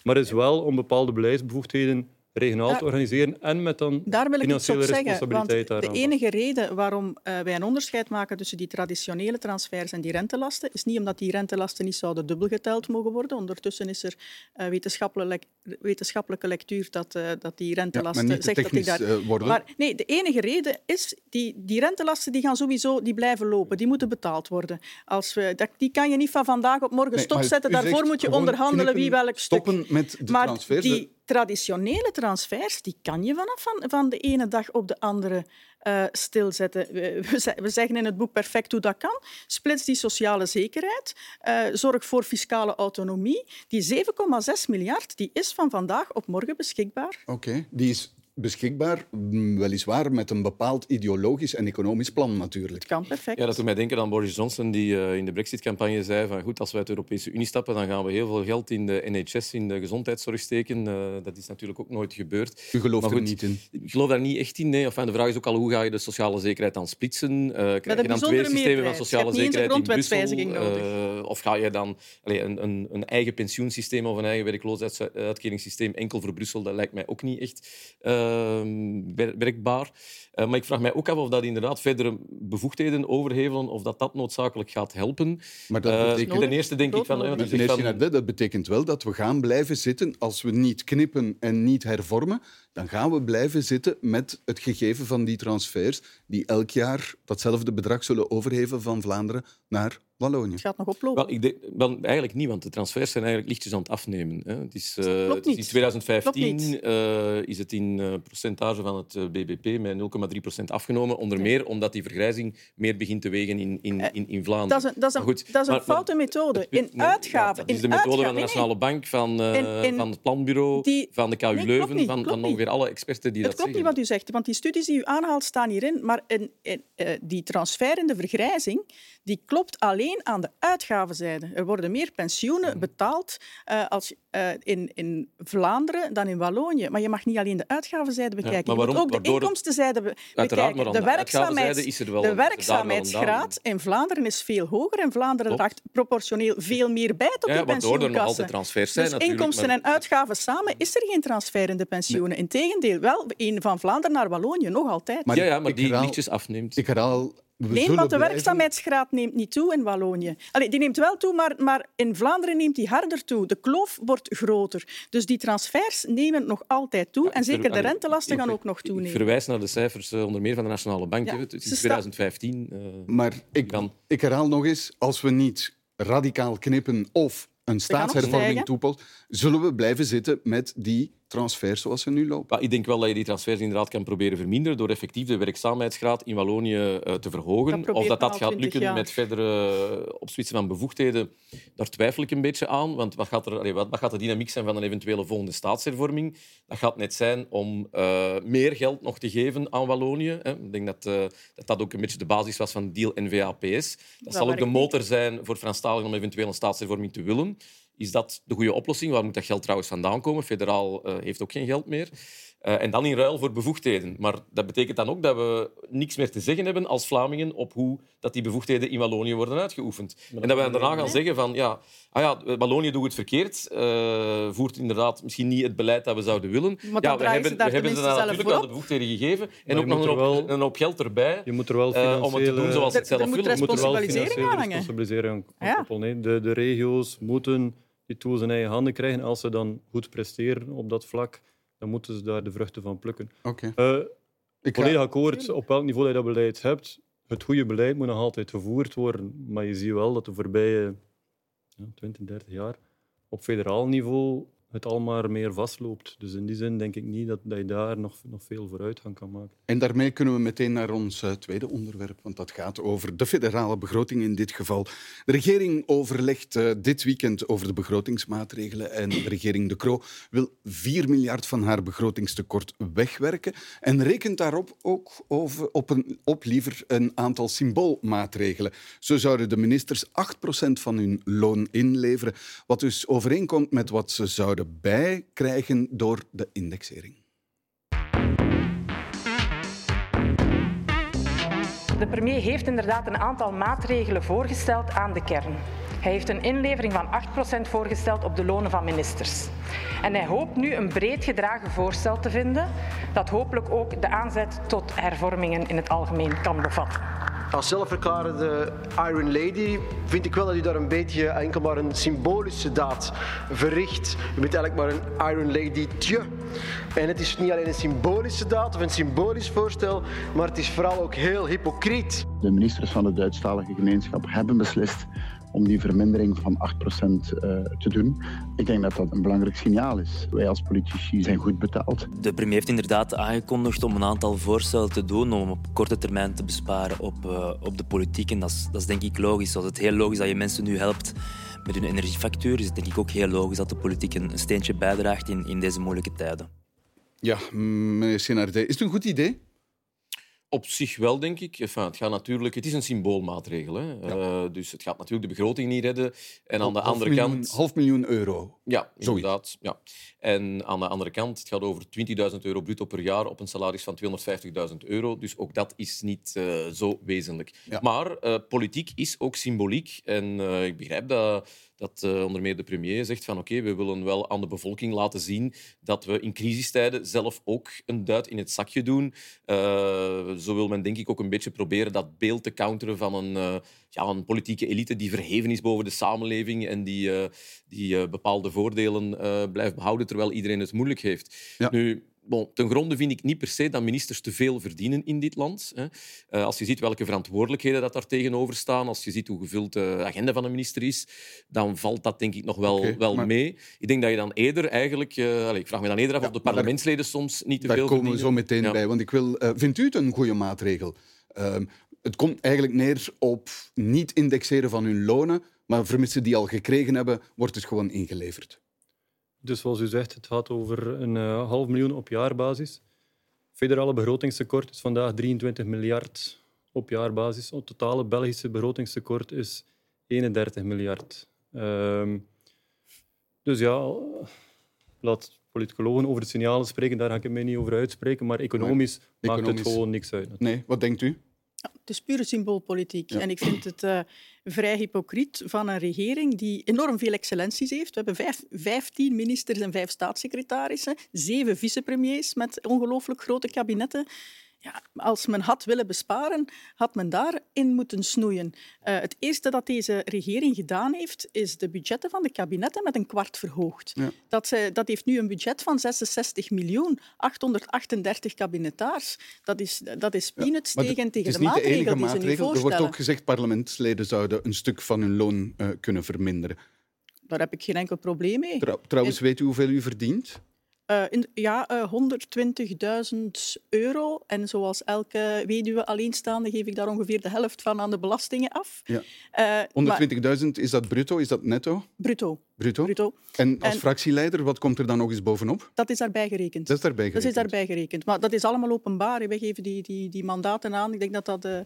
Maar is wel om bepaalde beleidsbevoegdheden regionaal Ja. te organiseren en met dan Daar wil ik iets financiële op zeggen. Want responsabiliteit de enige reden waarom eh, wij een onderscheid maken tussen die traditionele transfers en die rentelasten, is niet omdat die rentelasten niet zouden dubbel geteld mogen worden. Ondertussen is er eh, wetenschappelijke, wetenschappelijke lectuur dat, eh, dat die Ja, rentelasten... maar niet te zegt dat die daar... worden. Maar nee, de enige reden is, die, die rentelasten die gaan sowieso die blijven lopen. Die moeten betaald worden. Als we, dat, die kan je niet van vandaag op morgen Nee, stopzetten. Daarvoor moet je onderhandelen wie welk stuk. Stoppen met de maar transfers. die traditionele transfers die kan je vanaf van, de ene dag op de andere eh, stilzetten. We, we ze- we zeggen in het boek perfect hoe dat kan. Splits die sociale zekerheid. eh, zorg voor fiscale autonomie. Die 7,6 miljard die is van vandaag op morgen beschikbaar. Oké, die is beschikbaar, mm, weliswaar met een bepaald ideologisch en economisch plan natuurlijk. Het kan perfect. Ja, dat doet mij denken aan Boris Johnson, die eh, in de Brexit-campagne zei van goed, als we uit de Europese Unie stappen, dan gaan we heel veel geld in de NHS, in de gezondheidszorg steken. Eh, dat is natuurlijk ook nooit gebeurd. U gelooft Maar er goed, niet in. Ik geloof daar niet echt in. Nee. Enfin, de vraag is ook al hoe ga je de sociale zekerheid dan splitsen? Eh krijg je dan twee systemen van sociale zekerheid in Brussel? grondwetswijziging Eh, of ga je dan allee, een, een, een eigen pensioensysteem of een eigen werkloosheidsuitkeringssysteem enkel voor Brussel? Dat lijkt mij ook niet echt werkbaar. Eh, maar ik vraag mij ook af of dat inderdaad verdere bevoegdheden overhevelen, of dat dat noodzakelijk gaat helpen. Maar dat Eh, betekent- ten eerste denk ik van... Dat betekent wel dat we gaan blijven zitten, als we niet knippen en niet hervormen, dan gaan we blijven zitten met het gegeven van die transfers, die elk jaar datzelfde bedrag zullen overheven van Vlaanderen naar Wallonië. Het gaat nog oplopen. Wel, ik denk, wel, eigenlijk niet, want de transfers zijn eigenlijk lichtjes aan het afnemen. Hè. Het is, eh, het is in niet. 2015 Klopt niet. eh, is het in percentage van het BBP met 0,3 afgenomen. Onder meer omdat die vergrijzing meer begint te wegen in, in, in, in Vlaanderen. Dat is een, dat is een, goed, dat is een maar- maar- foute methode. het In nee, uitgaven. ja, dat is in de methode uitgaven- van de nee, Nationale Bank, van, eh, van het Planbureau, die- van de KU Nee, Leuven, niet, van, ongeveer alle experten die Het dat klopt niet zeggen. wat u zegt, want die studies die u aanhaalt staan hierin. Maar in, in, eh, die transfer in de vergrijzing die klopt alleen aan de uitgavenzijde. Er worden meer pensioenen Mm. betaald eh, als, eh, in, in Vlaanderen dan in Wallonië. Maar je mag niet alleen de uitgavenzijde bekijken. maar je moet waarom? ook de inkomstenzijde be- bekijken. maar de de is er wel de er werkzaamheidsgraad in Vlaanderen is veel hoger. En Vlaanderen Klopt. draagt proportioneel veel meer bij tot Ja, die waardoor er nog pensioenkassen. altijd transfers zijn. Dus natuurlijk, inkomsten maar- en uitgaven samen is er geen transfer in de pensioenen. Integendeel, wel een van Vlaanderen naar Wallonië nog altijd. Maar ja, ja, maar die herhaal- lichtjes afneemt. Ik herhaal, nee, want de blijven- werkzaamheidsgraad neemt niet toe in Wallonië. Allee, die neemt wel toe, maar, maar in Vlaanderen neemt die harder toe. De kloof wordt groter. Dus die transfers nemen nog altijd toe. en zeker de rentelasten ik- gaan ik- ook nog Ik toenemen. verwijs naar de cijfers eh, onder meer van de Nationale Bank. Ja, hè. Het is ze in sta- 2015. eh, Maar ik, Dan- ik herhaal nog eens, als we niet radicaal knippen of een staatshervorming toepassen, zullen we blijven zitten met die transfers zoals ze nu lopen. Maar ik denk wel dat je die transfers inderdaad kan proberen verminderen door effectief de werkzaamheidsgraad in Wallonië eh, te verhogen. Dat of dat dat gaat 20 lukken jaar. met verdere eh, opsplitsen van bevoegdheden, daar twijfel ik een beetje aan. Want wat gaat, er, allee, wat, wat gaat de dynamiek zijn van een eventuele volgende staatshervorming? Dat gaat net zijn om eh, meer geld nog te geven aan Wallonië. Hè. Ik denk dat, eh, dat dat ook een beetje de basis was van deal NVA-PS. Dat, zal ook de motor zijn voor Franstaligen om eventueel een staatshervorming te willen. Is dat de goede oplossing? Waar moet dat geld trouwens vandaan komen? Federaal uh, heeft ook geen geld meer. Uh, en dan in ruil voor bevoegdheden. Maar dat betekent dan ook dat we niks meer te zeggen hebben als Vlamingen op hoe dat die bevoegdheden in Wallonië worden uitgeoefend. En dat we daarna gaan zeggen van ja, ah ja, Wallonië doet het verkeerd, uh, voert inderdaad misschien niet het beleid dat we zouden willen. Maar ja, we hebben, we hebben ze dan natuurlijk wel de bevoegdheden gegeven en ook nog een hoop, een hoop geld erbij je moet er wel uh, om het te doen zoals ze het zelf willen. Er moet responsabilisering aan hangen. Responsabilisering ja. de, de regio's moeten die tools in eigen handen krijgen. Als ze dan goed presteren op dat vlak, dan moeten ze daar de vruchten van plukken. Okay. Uh, ik volledig akkoord op welk niveau je dat beleid hebt. Het goede beleid moet nog altijd gevoerd worden. Maar je ziet wel dat de voorbije ja, 20, 30 jaar op federaal niveau het al maar meer vastloopt. Dus in die zin denk ik niet dat, dat je daar nog, nog veel vooruitgang kan maken. En daarmee kunnen we meteen naar ons uh, tweede onderwerp, want dat gaat over de federale begroting in dit geval. De regering overlegt uh, dit weekend over de begrotingsmaatregelen en de regering De Croo wil 4 miljard van haar begrotingstekort wegwerken en rekent daarop ook op, een, op liever een aantal symboolmaatregelen. Zo zouden de ministers 8% van hun loon inleveren, wat dus overeenkomt met wat ze zouden bij krijgen door de indexering. De premier heeft inderdaad een aantal maatregelen voorgesteld aan de kern. Hij heeft een inlevering van 8% voorgesteld op de lonen van ministers. En hij hoopt nu een breed gedragen voorstel te vinden dat hopelijk ook de aanzet tot hervormingen in het algemeen kan bevatten. Als zelfverklarende Iron Lady vind ik wel dat u daar een beetje enkel maar een symbolische daad verricht. U bent eigenlijk maar een Iron Lady tje. En het is niet alleen een symbolische daad of een symbolisch voorstel, maar het is vooral ook heel hypocriet. De ministers van de Duitsstalige gemeenschap hebben beslist om die vermindering van 8% uh, eh, te doen. Ik denk dat dat een belangrijk signaal is. Wij als politici zijn goed betaald. De premier heeft inderdaad aangekondigd om een aantal voorstellen te doen om op korte termijn te besparen op, uh, op de politiek. En dat is, dat is denk ik logisch. Zoals het heel logisch dat je mensen nu helpt met hun energiefactuur, is het denk ik ook heel logisch dat de politiek een, een steentje bijdraagt in, in deze moeilijke tijden. Ja, meneer Senardé, is het een goed idee? Op zich wel, denk ik. Enfin, het, gaat natuurlijk, het is een symboolmaatregel. Hè. Ja. Uh, dus het gaat natuurlijk de begroting niet redden. En aan de half andere miljoen, kant... Half miljoen euro. Ja, inderdaad. Ja. En aan de andere kant, het gaat over 20.000 euro bruto per jaar op een salaris van 250.000 euro. Dus ook dat is niet uh, zo wezenlijk. Ja. Maar uh, politiek is ook symboliek. En ik begrijp dat dat onder meer de premier zegt van oké, okay, we willen wel aan de bevolking laten zien dat we in crisistijden zelf ook een duit in het zakje doen. Zo wil men denk ik ook een beetje proberen dat beeld te counteren van een, ja, een politieke elite die verheven is boven de samenleving en die, die bepaalde voordelen blijft behouden terwijl iedereen het moeilijk heeft. Ja. Nu, Bon, ten gronde vind ik niet per se dat ministers te veel verdienen in dit land. Als je ziet welke verantwoordelijkheden dat daar tegenover staan, als je ziet hoe gevuld de agenda van een minister is, dan valt dat denk ik nog wel, okay, wel maar... mee. Ik denk dat je dan eerder eigenlijk... Uh, allez, ik vraag me dan eerder af Ja, of de parlementsleden daar- soms niet te Daar veel komen we verdienen. zo meteen Ja. bij. Want ik wil, eh, vindt u het een goede maatregel? Ehm, het komt eigenlijk neer op niet indexeren van hun lonen, maar vermits die al gekregen hebben, wordt het gewoon ingeleverd. Dus zoals u zegt, het gaat over een eh, half miljoen op jaarbasis. Federale begrotingstekort is vandaag 23 miljard op jaarbasis. Het totale Belgische begrotingstekort is 31 miljard. Ehm, dus ja, laat politicologen over de signalen spreken, daar ga ik mij niet over uitspreken. Maar economisch maakt economisch- het gewoon niks uit. Nee, wat denkt u? Ja, het is pure symboolpolitiek. Ja. En ik vind het eh, vrij hypocriet van een regering die enorm veel excellenties heeft. We hebben vijf, vijftien ministers en vijf staatssecretarissen, zeven vicepremiers met ongelooflijk grote kabinetten. Ja, als men had willen besparen, had men daarin moeten snoeien. Eh, het eerste dat deze regering gedaan heeft, is de budgetten van de kabinetten met een kwart verhoogd. Ja. Dat, ze, dat heeft nu een budget van 66 miljoen, 838 kabinetaars. Dat is, dat is peanuts tegen, tegen de is niet de enige maatregel die ze nu maatregel. Er wordt voorstellen. ook gezegd parlementsleden zouden een stuk van hun loon eh, kunnen verminderen. Daar heb ik geen enkel probleem mee. Trouw- trouwens, weet u hoeveel u verdient? Eh, in- ja, eh, 120.000 euro. En zoals elke weduwe alleenstaande geef ik daar ongeveer de helft van aan de belastingen af. Ja. Eh, maar- 120.000, is dat bruto, is dat netto? bruto. Bruto. bruto. En als En- fractieleider, wat komt er dan nog eens bovenop? Dat is daarbij gerekend. Dat is daarbij Dat is gerekend. daarbij gerekend. Maar dat is allemaal openbaar. Wij geven die, die, die mandaten aan. Ik denk dat dat, eh, eh,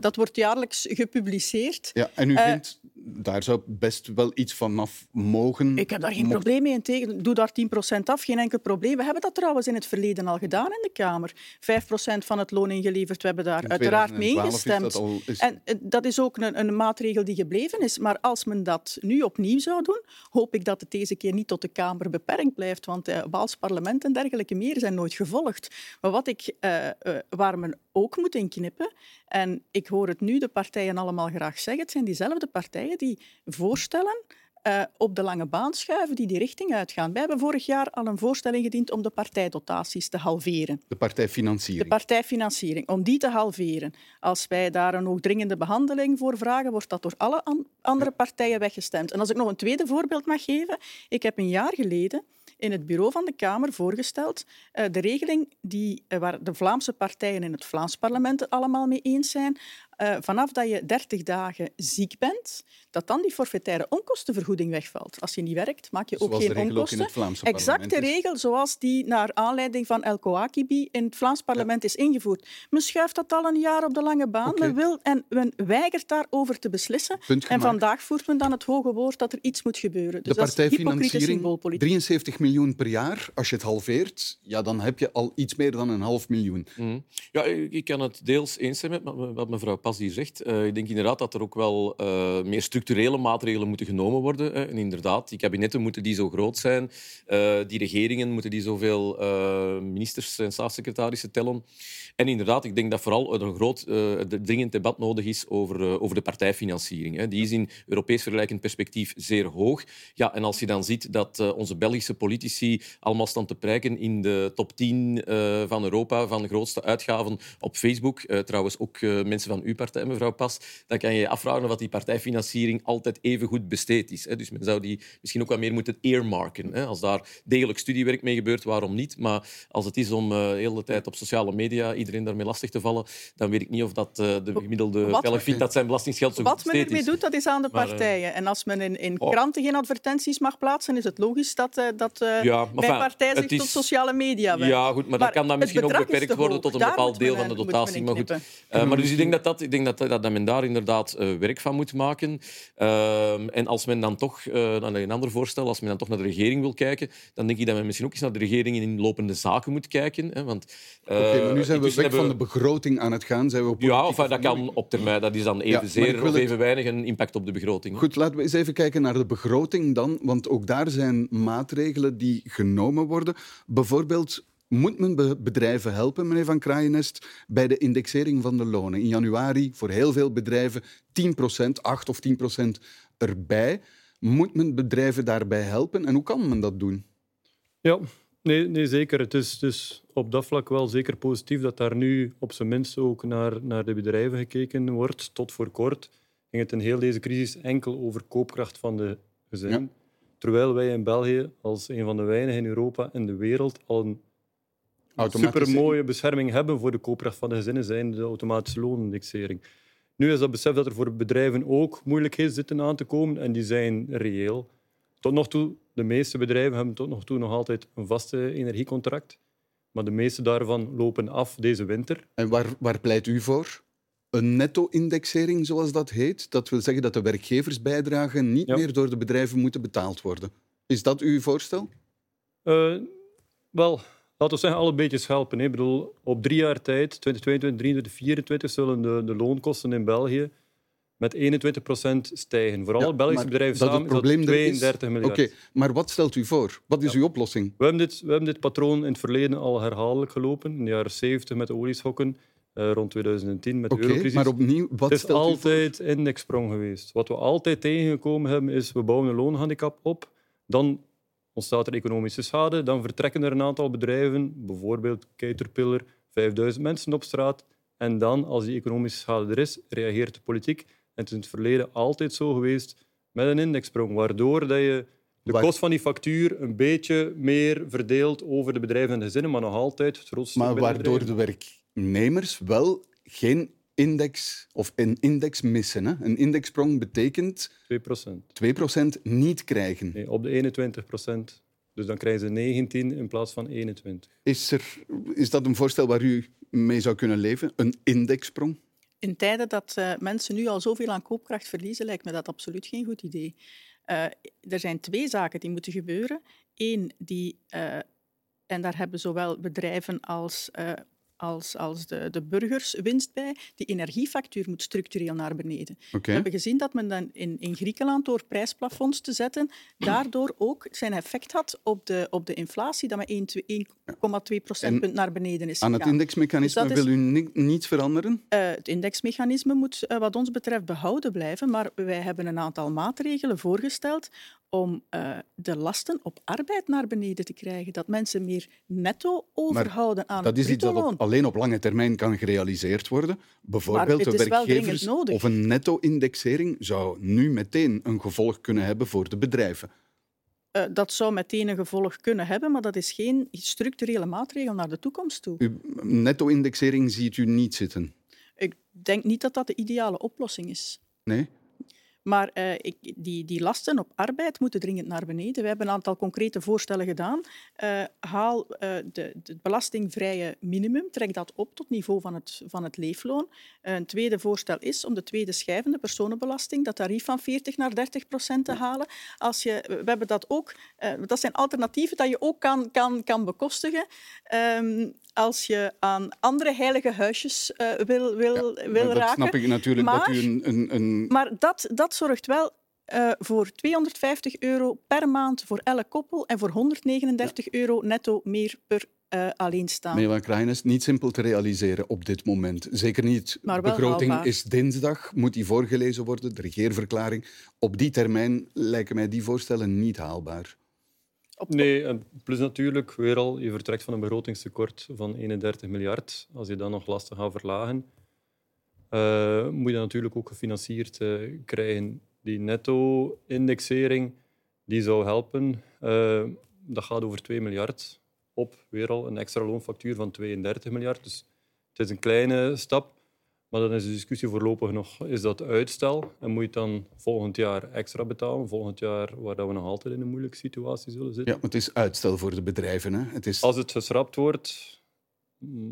dat wordt jaarlijks gepubliceerd. Ja, en u Eh, vindt, daar zou best wel iets vanaf mogen. Ik heb daar geen probleem mee in tegen. Doe daar 10% af, geen enkel probleem. We hebben dat trouwens in het verleden al gedaan in de Kamer. 5% van het loon ingeleverd. We hebben daar In uiteraard mee 2012 is ingestemd. dat al- is- En dat is ook een, een maatregel die gebleven is. Maar als men dat nu opnieuw zou doen, hoop ik dat het deze keer niet tot de Kamer beperkt blijft. Want eh Waals parlement en dergelijke meer zijn nooit gevolgd. Maar wat ik, eh, eh, waar men ook moet inknippen, en ik hoor het nu de partijen allemaal graag zeggen, het zijn diezelfde partijen die voorstellen eh, op de lange baan schuiven die die richting uitgaan. Wij hebben vorig jaar al een voorstel ingediend om de partijdotaties te halveren. De partijfinanciering. De partijfinanciering, om die te halveren. Als wij daar een dringende behandeling voor vragen, wordt dat door alle an- andere partijen weggestemd. En als ik nog een tweede voorbeeld mag geven. Ik heb een jaar geleden in het bureau van de Kamer voorgesteld eh, de regeling die, eh, waar de Vlaamse partijen in het Vlaams parlement het allemaal mee eens zijn. Eh, vanaf dat je 30 dagen ziek bent, dat dan die forfaitaire onkostenvergoeding wegvalt. Als je niet werkt, maak je ook Zoals de geen regel ook in onkosten. het Vlaamse exact de regel zoals die naar aanleiding van El Kouakibi in het Vlaams parlement is ingevoerd. Men schuift dat al een jaar op de lange baan. Men, wil, en men weigert daarover te beslissen. En vandaag voert men dan het hoge woord dat er iets moet gebeuren. Dus de dat is hypocriete partijfinanciering, symboolpolitiek. 73 miljoen per jaar. Als je het halveert, ja, dan heb je al iets meer dan een half miljoen. Mhm. Ja, ik ik kan het deels eens zijn met wat mevrouw Pas hier zegt. Eh, ik denk inderdaad dat er ook wel eh, meer structurele maatregelen moeten genomen worden. hè. En inderdaad, die kabinetten moeten die zo groot zijn. Eh, die regeringen moeten die zoveel ministers en staatssecretarissen tellen. En inderdaad, ik denk dat vooral er een groot dringend debat nodig is over, over de partijfinanciering. Hè. Die is in Europees vergelijkend perspectief zeer hoog. Ja, en als je dan ziet dat onze Belgische politici allemaal staan te prijken in de top 10 eh, van Europa van de grootste uitgaven op Facebook, trouwens ook mensen van uw partij, mevrouw Pas, dan kan je je afvragen of die partijfinanciering altijd even goed besteed is. Dus men zou die misschien ook wat meer moeten earmarken. Als daar degelijk studiewerk mee gebeurt, waarom niet? Maar als het is om eh, de hele tijd op sociale media iedereen daarmee lastig te vallen, dan weet ik niet of dat eh, de gemiddelde Belg vindt dat zijn belastingsgeld zo goed Wat men besteed ermee is. doet, dat is aan de Maar, eh, partijen. En als men in, in oh. kranten geen advertenties mag plaatsen, is het logisch dat, dat Ja, maar mijn enfin, partij zich is- tot sociale media wendt. Ja, goed, maar, dan kan dat misschien ook is beperkt worden tot een Daar bepaald men, deel van de dotatie. Maar, goed, maar dus ik denk dat, dat, ik denk dat, dat men daar inderdaad eh, werk van moet maken. Ehm, en als men dan toch, eh dan een ander voorstel, als men dan toch naar de regering wil kijken, dan denk ik dat men misschien ook eens naar de regering in lopende zaken moet kijken. Hè, want, eh, Oké, maar nu zijn we weg van de begroting aan het gaan. Zijn we op Ja, of dat kan op termijn. Dat is dan evenzeer of het- even weinig een impact op de begroting. hè. Goed, laten we eens even kijken naar de begroting dan. Want ook daar zijn maatregelen die genomen worden. Bijvoorbeeld moet men be- bedrijven helpen, meneer Van Kraaienest, bij de indexering van de lonen. In januari voor heel veel bedrijven 10% 8 of 10% erbij. Moet men bedrijven daarbij helpen en hoe kan men dat doen? Ja, nee, nee zeker. Het is dus op dat vlak wel zeker positief dat daar nu op zijn minst ook naar, naar de bedrijven gekeken wordt. Tot voor kort ging het in heel deze crisis enkel over koopkracht van de gezinnen. Ja. Terwijl wij in België als een van de weinigen in Europa en de wereld al een Automatische- supermooie bescherming hebben voor de koopkracht van de gezinnen, zijn de automatische loonindexering. Nu is dat besef dat er voor bedrijven ook moeilijkheden zitten aan te komen en die zijn reëel. Tot nog toe, de meeste bedrijven hebben tot nog toe nog altijd een vaste energiecontract. Maar de meeste daarvan lopen af deze winter. En waar, waar pleit u voor? Een netto-indexering, zoals dat heet. Dat wil zeggen dat de werkgeversbijdragen niet Ja. meer door de bedrijven moeten betaald worden. Is dat uw voorstel? Eh, wel, laten we zeggen, alle beetjes helpen. hè. Ik bedoel, op drie jaar tijd, 2022, 2023, 2024, zullen de, de loonkosten in België met 21% stijgen. Voor alle Ja, Belgische bedrijven dat samen het probleem is dat er is- 32 miljard. Oké, maar wat stelt u voor? Wat is uw oplossing? We hebben, dit, we hebben dit patroon in het verleden al herhaaldelijk gelopen. In de jaren 70 met de olieschokken, eh, rond 2010 met de Oké, eurocrisis. maar opnieuw, wat het is stelt u voor? altijd indexsprong geweest. Wat we altijd tegengekomen hebben, is we bouwen een loonhandicap op. Dan ontstaat er economische schade. Dan vertrekken er een aantal bedrijven, bijvoorbeeld Caterpillar, 5000 mensen op straat. En dan, als die economische schade er is, reageert de politiek. En het is in het verleden altijd zo geweest met een indexsprong, waardoor dat je de kost van die factuur een beetje meer verdeelt over de bedrijven en de gezinnen, maar nog altijd het grootste Maar waardoor de werknemers wel geen index of een index missen. Hè? Een indexsprong betekent 2%. 2% niet krijgen. Nee, op de 21%. Dus dan krijgen ze 19 in plaats van 21. Is, er, is dat een voorstel waar u mee zou kunnen leven? Een indexsprong? In tijden dat uh, mensen nu al zoveel aan koopkracht verliezen, lijkt me dat absoluut geen goed idee. Uh, er zijn twee zaken die moeten gebeuren. Eén, die, uh, en daar hebben zowel bedrijven als als, als de, de burgers winst bij. Die energiefactuur moet structureel naar beneden. Okay. We hebben gezien dat men dan in, in Griekenland door prijsplafonds te zetten, daardoor ook zijn effect had op de, op de inflatie, dat met 1,2 procentpunt naar beneden is Aan het indexmechanisme dus wil u ni niets veranderen? Uh, het indexmechanisme moet uh, wat ons betreft behouden blijven, maar wij hebben een aantal maatregelen voorgesteld om uh, de lasten op arbeid naar beneden te krijgen. Dat mensen meer netto overhouden maar aan dat het is iets dat op, alleen op lange termijn kan gerealiseerd worden. Bijvoorbeeld de werkgevers of een netto-indexering zou nu meteen een gevolg kunnen hebben voor de bedrijven. Uh, dat zou meteen een gevolg kunnen hebben, maar dat is geen structurele maatregel naar de toekomst toe. Uw netto-indexering ziet u niet zitten? Ik denk niet dat dat de ideale oplossing is. Nee? Maar uh, ik, die, die lasten op arbeid moeten dringend naar beneden. We hebben een aantal concrete voorstellen gedaan. Uh, haal uh, de, de belastingvrije minimum, trek dat op tot niveau van het, van het leefloon. een tweede voorstel is om de tweede schijvende personenbelasting, dat tarief van 40 naar 30 procent te halen. Als je, we hebben dat ook, dat zijn alternatieven dat je ook kan, kan, kan bekostigen. Um, als je aan andere heilige huisjes uh, wil, wil, ja, wil dat raken. snap ik natuurlijk, maar, dat u een... een, een... Maar dat, dat zorgt wel uh, voor 250 euro per maand voor elk koppel en voor 139 ja. euro netto meer per uh, alleenstaande. Meneer Van Kraaien, is niet simpel te realiseren op dit moment. Zeker niet. De begroting haalbaar. is dinsdag, moet die voorgelezen worden, de regeerverklaring. Op die termijn lijken mij die voorstellen niet haalbaar. Nee, plus natuurlijk, weer al, je vertrekt van een begrotingstekort van 31 miljard. Als je dan nog lasten gaat verlagen, uh, moet je dat natuurlijk ook gefinancierd uh, krijgen. Die netto-indexering die zou helpen. Uh, dat gaat over 2 miljard op weer al een extra loonfactuur van 32 miljard. Dus het is een kleine stap. Maar dan is de discussie voorlopig nog, is dat uitstel? En moet je het dan volgend jaar extra betalen? Volgend jaar waar we nog altijd in een moeilijke situatie zullen zitten? Ja, maar het is uitstel voor de bedrijven. Hè? Het is... Als het geschrapt wordt,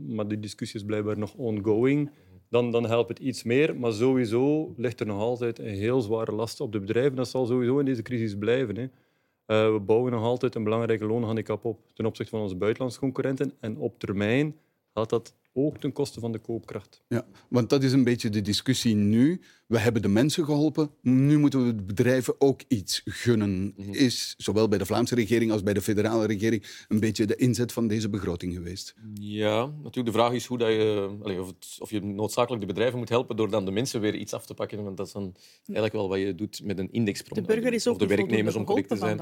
maar die discussie is blijkbaar nog ongoing, dan, dan helpt het iets meer. Maar sowieso ligt er nog altijd een heel zware last op de bedrijven. Dat zal sowieso in deze crisis blijven. Hè. Uh, we bouwen nog altijd een belangrijke loonhandicap op ten opzichte van onze buitenlandse concurrenten. En op termijn gaat dat ook ten koste van de koopkracht. Ja, want dat is een beetje de discussie nu. We hebben de mensen geholpen, nu moeten we de bedrijven ook iets gunnen. Is zowel bij de Vlaamse regering als bij de federale regering een beetje de inzet van deze begroting geweest? Ja, natuurlijk de vraag is hoe dat je, of, het, of je noodzakelijk de bedrijven moet helpen door dan de mensen weer iets af te pakken. Want dat is dan eigenlijk wel wat je doet met een indexsprong. De burger is ook of de werknemers om correct te zijn.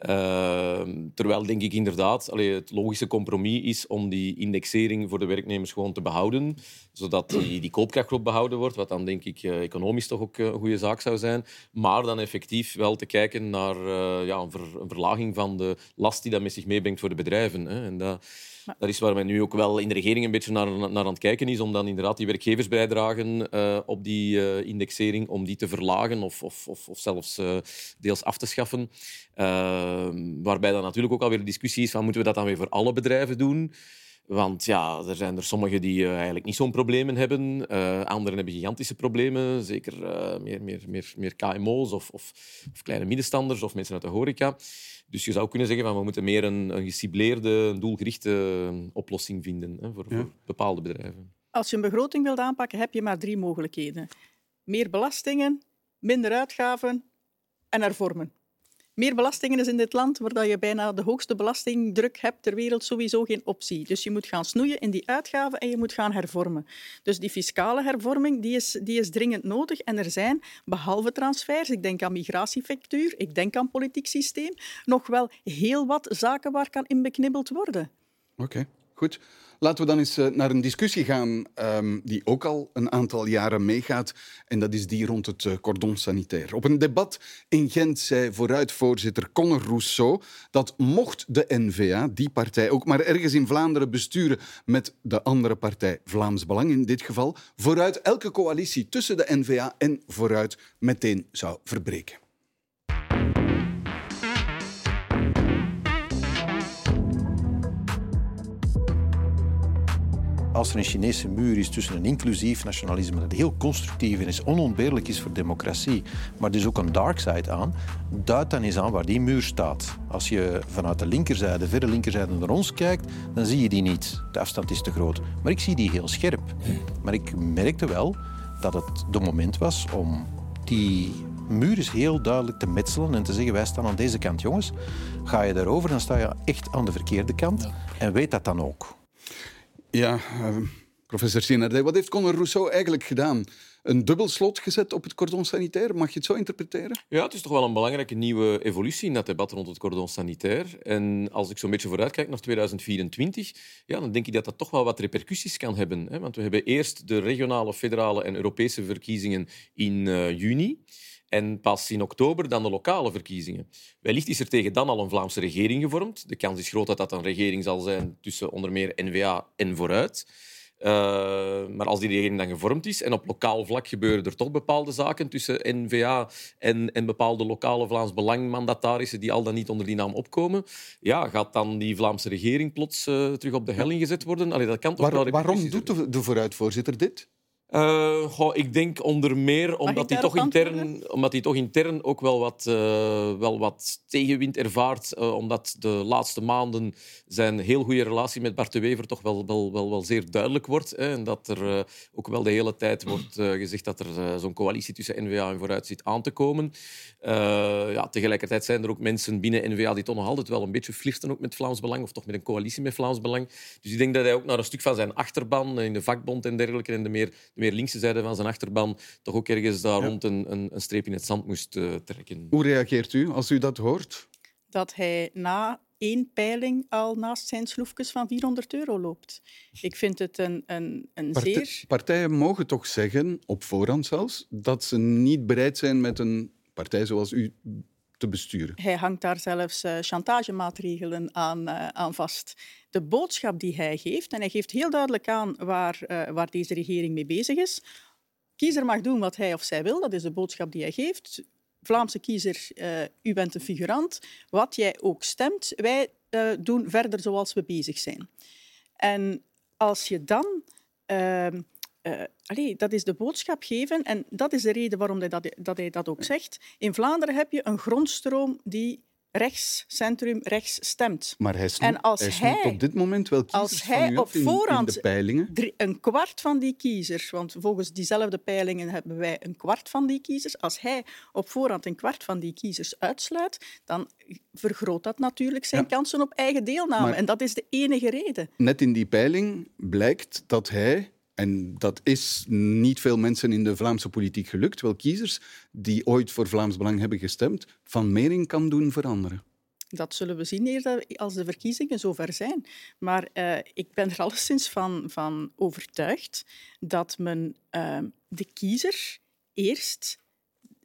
Uh, terwijl denk ik inderdaad allee, het logische compromis is om die indexering voor de werknemers gewoon te behouden, zodat die, die koopkracht behouden wordt, wat dan denk ik uh, economisch toch ook een goede zaak zou zijn. Maar dan effectief wel te kijken naar uh, ja, een, ver, een, verlaging van de last die dat met zich meebrengt voor de bedrijven. Hè. En dat, dat is waar men nu ook wel in de regering een beetje naar, naar aan het kijken is, om dan inderdaad die werkgeversbijdragen uh, op die uh, indexering, om die te verlagen of, of, of, of zelfs uh, deels af te schaffen. waarbij dan natuurlijk ook alweer de discussie is van moeten we dat dan weer voor alle bedrijven doen? Want ja, er zijn er sommigen die uh, eigenlijk niet zo'n problemen hebben. Uh, anderen hebben gigantische problemen. Zeker uh, meer, meer, meer, meer KMO's of, of, of, kleine middenstanders of mensen uit de horeca. Dus je zou kunnen zeggen van we moeten meer een, een gecibleerde, doelgerichte oplossing vinden hè, voor, ja. voor bepaalde bedrijven. Als je een begroting wilt aanpakken, heb je maar drie mogelijkheden. Meer belastingen, minder uitgaven en hervormen. Meer belastingen is in dit land, waar je bijna de hoogste belastingdruk hebt ter wereld, sowieso geen optie. Dus je moet gaan snoeien in die uitgaven en je moet gaan hervormen. Dus die fiscale hervorming die is, die is dringend nodig. En er zijn, behalve transfers, ik denk aan migratiefactuur, ik denk aan politiek systeem, nog wel heel wat zaken waar kan in beknibbeld worden. Oké. Goed. Laten we dan eens eh, naar een discussie gaan um, die ook al een aantal jaren meegaat. En dat is die rond het uh, cordon sanitair. Op een debat in Gent zei vooruitvoorzitter Conor Rousseau dat mocht de N-VA, die partij, ook maar ergens in Vlaanderen besturen met de andere partij Vlaams Belang in dit geval, vooruit elke coalitie tussen de N-VA en vooruit meteen zou verbreken. Als er een Chinese muur is tussen een inclusief nationalisme dat heel constructief en is onontbeerlijk is voor democratie, maar dus ook een dark side aan, duidt dan eens aan waar die muur staat. Als je vanuit de linkerzijde, verre linkerzijde naar ons kijkt, dan zie je die niet. De afstand is te groot. Maar ik zie die heel scherp. Maar ik merkte wel dat het de moment was om die muur eens heel duidelijk te metselen en te zeggen wij staan aan deze kant, jongens. Ga je daarover, dan sta je echt aan de verkeerde kant. En weet dat dan ook. Ja, uh, professor Sinardé, wat heeft Conor Rousseau eigenlijk gedaan? Een dubbel slot gezet op het cordon sanitair? Mag je het zo interpreteren? Ja, het is toch wel een belangrijke nieuwe evolutie in dat debat rond het cordon sanitair. En als ik zo'n beetje vooruitkijk naar 2024, ja, dan denk ik dat dat toch wel wat repercussies kan hebben. Hè? Want we hebben eerst de regionale, federale en Europese verkiezingen in uh, juni. En pas in oktober dan de lokale verkiezingen. Wellicht is er tegen dan al een Vlaamse regering gevormd. De kans is groot dat dat een regering zal zijn tussen onder meer N-VA en Vooruit. Uh, maar als die regering dan gevormd is en op lokaal vlak gebeuren er toch bepaalde zaken tussen N-VA en, en bepaalde lokale Vlaams Belangmandatarissen die al dan niet onder die naam opkomen, ja, gaat dan die Vlaamse regering plots uh, terug op de helling gezet worden? Allee, dat kan toch Waar, wel waarom doet de, de vooruitvoorzitter dit? Uh, goh, ik denk onder meer omdat hij, toch intern, omdat hij toch intern ook wel wat, uh, wel wat tegenwind ervaart. Uh, omdat de laatste maanden zijn heel goede relatie met Bart de Wever toch wel, wel, wel, wel zeer duidelijk wordt. Hè, en dat er ook wel de hele tijd wordt gezegd dat er zo'n coalitie tussen NVA en Vooruit zit aan te komen. ja, tegelijkertijd zijn er ook mensen binnen NVA die toch nog altijd wel een beetje flirten ook met Vlaams Belang. Of toch met een coalitie met Vlaams Belang. Dus ik denk dat hij ook naar een stuk van zijn achterban in de vakbond en dergelijke en de meer meer linkse zijde van zijn achterban toch ook ergens daar rond een, een, een, streep in het zand moest uh, trekken. Hoe reageert u als u dat hoort? Dat hij na één peiling al naast zijn sloefjes van 400 euro loopt. Ik vind het een, een, een zeer... Partijen mogen toch zeggen, op voorhand zelfs, dat ze niet bereid zijn met een partij zoals u te besturen. Hij hangt daar zelfs uh, chantagemaatregelen aan, uh, aan vast. De boodschap die hij geeft, en hij geeft heel duidelijk aan waar, uh, waar deze regering mee bezig is. Kiezer mag doen wat hij of zij wil, dat is de boodschap die hij geeft. Vlaamse kiezer, u bent een figurant. Wat jij ook stemt, wij doen verder zoals we bezig zijn. En als je dan ehm, uh, allee, dat is de boodschap geven en dat is de reden waarom hij dat, dat hij dat ook zegt. In Vlaanderen heb je een grondstroom die rechts, centrum rechts stemt. Maar hij snoept, en als hij, op dit moment wel kiezers als hij op voorhand in de peilingen. een kwart van die kiezers, want volgens diezelfde peilingen hebben wij een kwart van die kiezers. Als hij op voorhand een kwart van die kiezers uitsluit, dan vergroot dat natuurlijk zijn kansen op eigen deelname. en dat is de enige reden. Net in die peiling blijkt dat hij en dat is niet veel mensen in de Vlaamse politiek gelukt, wel kiezers die ooit voor Vlaams Belang hebben gestemd, van mening kan doen veranderen. Dat zullen we zien eerder als de verkiezingen zover zijn. Maar uh, ik ben er alleszins van, van overtuigd dat men uh, de kiezer eerst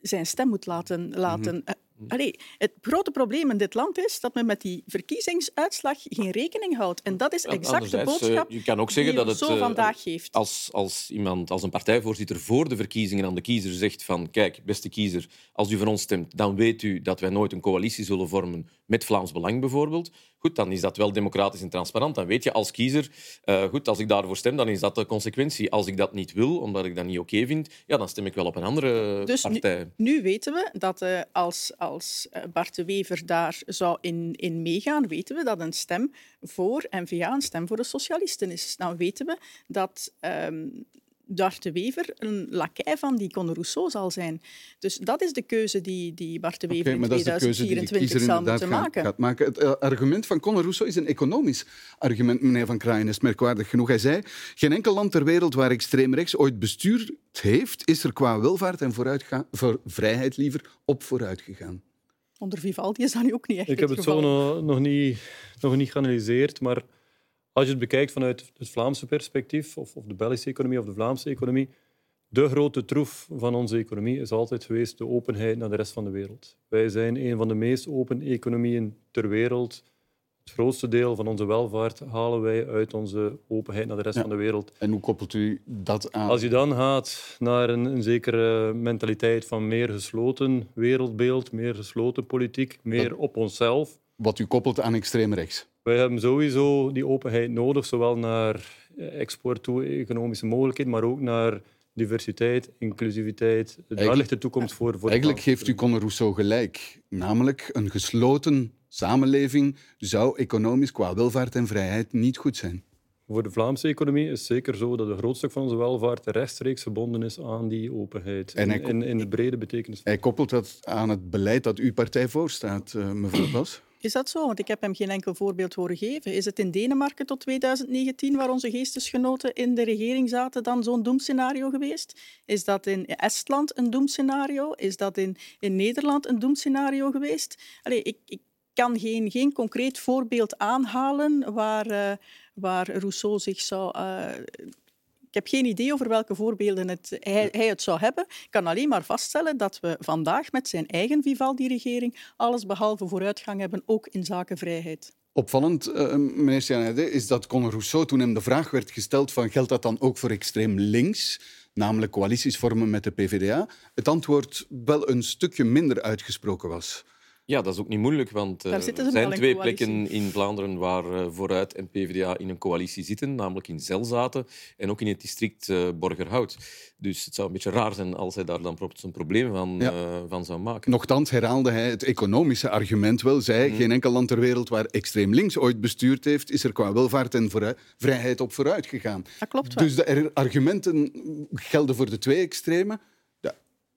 zijn stem moet laten, laten mm Allee, het grote probleem in dit land is dat men met die verkiezingsuitslag geen rekening houdt. En dat is exact de boodschap je kan ook zeggen dat het, zo vandaag geeft. Als, als iemand, als een partijvoorzitter voor de verkiezingen aan de kiezer zegt van kijk, beste kiezer, als u voor ons stemt, dan weet u dat wij nooit een coalitie zullen vormen met Vlaams Belang bijvoorbeeld. Goed, dan is dat wel democratisch en transparant. Dan weet je als kiezer, uh, goed, als ik daarvoor stem, dan is dat de consequentie. Als ik dat niet wil, omdat ik dat niet oké vind, ja, dan stem ik wel op een andere dus partij. Nu, nu weten we dat uh, als, als eh, Bart de Wever daar zou in, in meegaan, weten we dat een stem voor N-VA een stem voor de socialisten is. Dan weten we dat... Um, Bart de Wever een lakij van die Conor Rousseau zal zijn. Dus dat is de keuze die, die Bart de Wever okay, in 2024 zal moeten maken. Gaat maken. Het uh, argument van Conor Rousseau is een economisch argument, meneer Van Kraaien, is merkwaardig genoeg. Hij zei, geen enkel land ter wereld waar extreem rechts ooit bestuurd heeft, is er qua welvaart en voor vrijheid liever op vooruit gegaan. Onder Vivaldi is dat nu ook niet echt Ik heb het zo nog, nog, niet, nog niet geanalyseerd, maar Als je het bekijkt vanuit het Vlaamse perspectief, of, of de Belgische economie of de Vlaamse economie, de grote troef van onze economie is altijd geweest de openheid naar de rest van de wereld. Wij zijn een van de meest open economieën ter wereld. Het grootste deel van onze welvaart halen wij uit onze openheid naar de rest Ja. van de wereld. En hoe koppelt u dat aan? Als je dan gaat naar een, een zekere mentaliteit van meer gesloten wereldbeeld, meer gesloten politiek, meer op onszelf. Wat u koppelt aan extreem rechts. Wij hebben sowieso die openheid nodig, zowel naar export toe, economische mogelijkheden, maar ook naar diversiteit, inclusiviteit. Daar ligt de toekomst voor. voor Eigenlijk geeft u Conor Rousseau gelijk. Namelijk, een gesloten samenleving zou economisch qua welvaart en vrijheid niet goed zijn. Voor de Vlaamse economie is het zeker zo dat een groot stuk van onze welvaart rechtstreeks verbonden is aan die openheid. En in, in de brede betekenis. Hij koppelt dat aan het beleid dat uw partij voorstaat, eh, mevrouw Bas. Is dat zo? Want ik heb hem geen enkel voorbeeld horen geven. Is het in Denemarken tot 2019, waar onze geestesgenoten in de regering zaten, dan zo'n doemscenario geweest? Is dat in Estland een doemscenario? Is dat in, in Nederland een doemscenario geweest? Allee, ik, ik kan geen, geen concreet voorbeeld aanhalen waar, eh, waar Rousseau zich zou... eh, ik heb geen idee over welke voorbeelden het, hij, hij het zou hebben. Ik kan alleen maar vaststellen dat we vandaag met zijn eigen Vivaldi-regering alles behalve vooruitgang hebben, ook in zaken vrijheid. Opvallend, eh, meneer Stianede, is dat Conor Rousseau, toen hem de vraag werd gesteld van geldt dat dan ook voor extreem links, namelijk coalities vormen met de PvdA, het antwoord wel een stukje minder uitgesproken was. Ja, dat is ook niet moeilijk, want eh, er ze zijn twee plekken in Vlaanderen waar eh, Vooruit en PvdA in een coalitie zitten, namelijk in Zelzaten en ook in het district eh, Borgerhout. Dus het zou een beetje raar zijn als hij daar dan zijn probleem van, Ja. eh, van zou maken. Nochtans herhaalde hij het economische argument wel. Zei, Mhm. geen enkel land ter wereld waar extreem links ooit bestuurd heeft, is er qua welvaart en vooruit- vrijheid op vooruit gegaan. Dat klopt wel. Dus de er- argumenten gelden voor de twee extremen.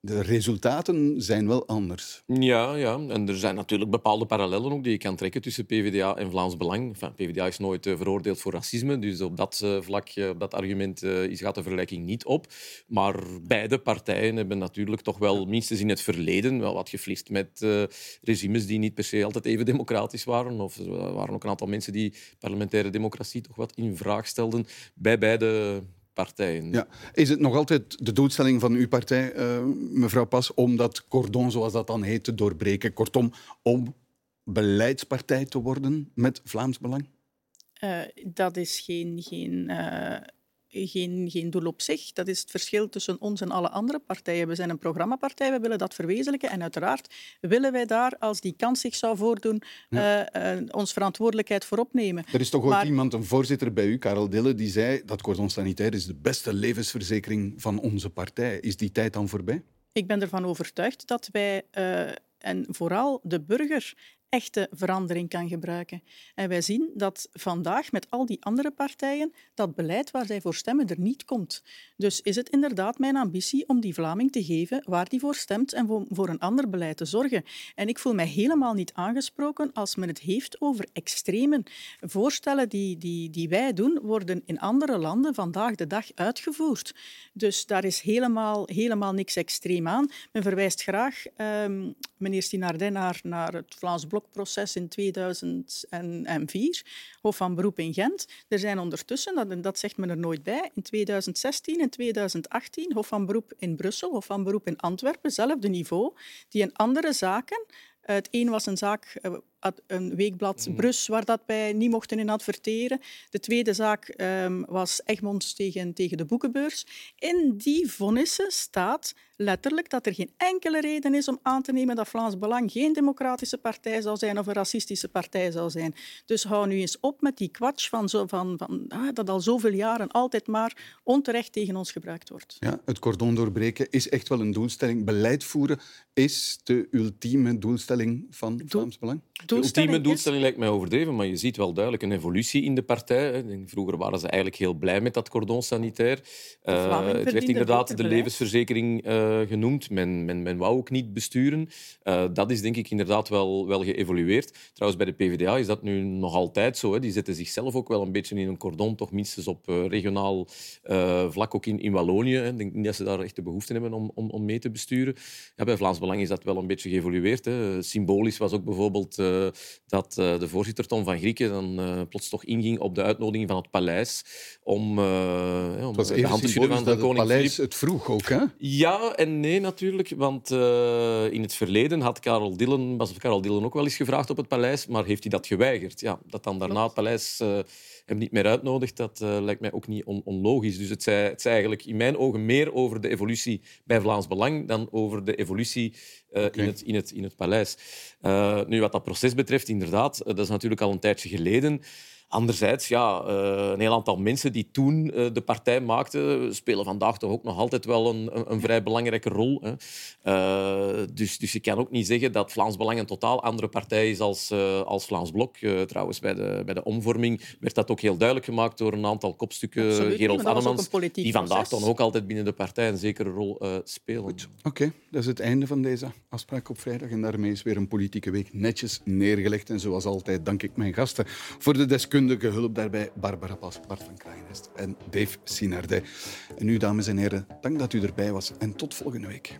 De resultaten zijn wel anders. Ja, ja, en er zijn natuurlijk bepaalde parallellen ook die je kan trekken tussen PvdA en Vlaams Belang. PvdA is nooit eh, veroordeeld voor racisme, dus op dat eh, vlak, eh, dat argument, is, gaat de vergelijking niet op. Maar beide partijen hebben natuurlijk toch wel, minstens in het verleden, wel wat geflist met regimes die niet per se altijd even democratisch waren. Of er waren ook een aantal mensen die parlementaire democratie toch wat in vraag stelden bij beide partijen. Ja. Is het nog altijd de doelstelling van uw partij, eh, mevrouw Pas, om dat cordon, zoals dat dan heet, te doorbreken? Kortom, om beleidspartij te worden met Vlaams Belang? Eh, dat is geen, geen, eh, geen, geen doel op zich. Dat is het verschil tussen ons en alle andere partijen. We zijn een programmapartij, we willen dat verwezenlijken. En uiteraard willen wij daar, als die kans zich zou voordoen, eh, eh, ons verantwoordelijkheid voor opnemen. Er is toch ooit Maar- iemand, een voorzitter bij u, Karel Dille, die zei dat cordon sanitair is de beste levensverzekering van onze partij. Is die tijd dan voorbij? Ik ben ervan overtuigd dat wij, eh, en vooral de burger, echte verandering kan gebruiken. En wij zien dat vandaag met al die andere partijen dat beleid waar zij voor stemmen er niet komt. Dus is het inderdaad mijn ambitie om die Vlaming te geven waar die voor stemt en voor, een ander beleid te zorgen. En ik voel mij helemaal niet aangesproken als men het heeft over extremen. Voorstellen die, die, die wij doen, worden in andere landen vandaag de dag uitgevoerd. Dus daar is helemaal, helemaal niks extreem aan. Men verwijst graag, ehm, meneer Stinardin, naar, naar het Vlaams Blokproces in 2004, Hof van Beroep in Gent. Er zijn ondertussen, dat, dat zegt men er nooit bij, in 2016 en 2018 Hof van Beroep in Brussel, Hof van Beroep in Antwerpen, zelfde niveau, die in andere zaken eh, Het een was een zaak, eh, een weekblad Brus, waar dat wij niet mochten in adverteren. De tweede zaak ehm, was Egmonds tegen, tegen de boekenbeurs. In die vonnissen staat letterlijk dat er geen enkele reden is om aan te nemen dat Vlaams Belang geen democratische partij zal zijn of een racistische partij zal zijn. Dus hou nu eens op met die kwatsch van, zo, van, van ah, dat al zoveel jaren altijd maar onterecht tegen ons gebruikt wordt. Ja, het cordon doorbreken is echt wel een doelstelling. Beleid voeren is de ultieme doelstelling van Vlaams Belang. Ultieme doelstelling lijkt mij overdreven, maar je ziet wel duidelijk een evolutie in de partij. Vroeger waren ze eigenlijk heel blij met dat cordon sanitair. Eh, het werd inderdaad de levensverzekering eh, genoemd. Men, men, men wou ook niet besturen. Eh, dat is denk ik inderdaad wel, wel geëvolueerd. Trouwens, bij de PvdA is dat nu nog altijd zo. Hè. Die zetten zichzelf ook wel een beetje in een cordon, toch minstens op regionaal vlak, ook in, in Wallonië. hè. Ik denk niet dat ze daar echt de behoefte hebben om, om, om mee te besturen. Ja, bij Vlaams Belang is dat wel een beetje geëvolueerd. Hè. Symbolisch was ook bijvoorbeeld dat de voorzitter Tom van Grieken dan plots toch inging op de uitnodiging van het paleis om, om de hand te schudden van de koning het paleis het vroeg ook, hè? Ja en nee natuurlijk, want in het verleden had Karel Dillen, was Karel Dillen ook wel eens gevraagd op het paleis, maar heeft hij dat geweigerd. Ja, dat dan daarna het paleis hem niet meer uitnodigt, dat uh, lijkt mij ook niet on onlogisch. Dus het zei, het zei eigenlijk in mijn ogen meer over de evolutie bij Vlaams Belang dan over de evolutie uh, okay. in, het, in, het, in het paleis. Uh, nu, wat dat proces betreft, inderdaad, dat is natuurlijk al een tijdje geleden. Anderzijds, ja, uh, een heel aantal mensen die toen uh, de partij maakten, spelen vandaag toch ook nog altijd wel een, een, vrij belangrijke rol. Hè. Uh, dus, dus je kan ook niet zeggen dat Vlaams Belang een totaal andere partij is als, als Vlaams Blok. trouwens, bij de, bij de omvorming werd dat ook heel duidelijk gemaakt door een aantal kopstukken. Absoluut, Gerold Annemans, die vandaag dan ook altijd binnen de partij een zekere rol spelen. Oké, okay, dat is het einde van deze afspraak op vrijdag. En daarmee is weer een politieke week netjes neergelegd. En zoals altijd dank ik mijn gasten voor de deskundigheid deskundige hulp daarbij Barbara Pas, Bart van Kraaienest en Dave Sinardet. En nu, dames en heren, dank dat u erbij was en tot volgende week.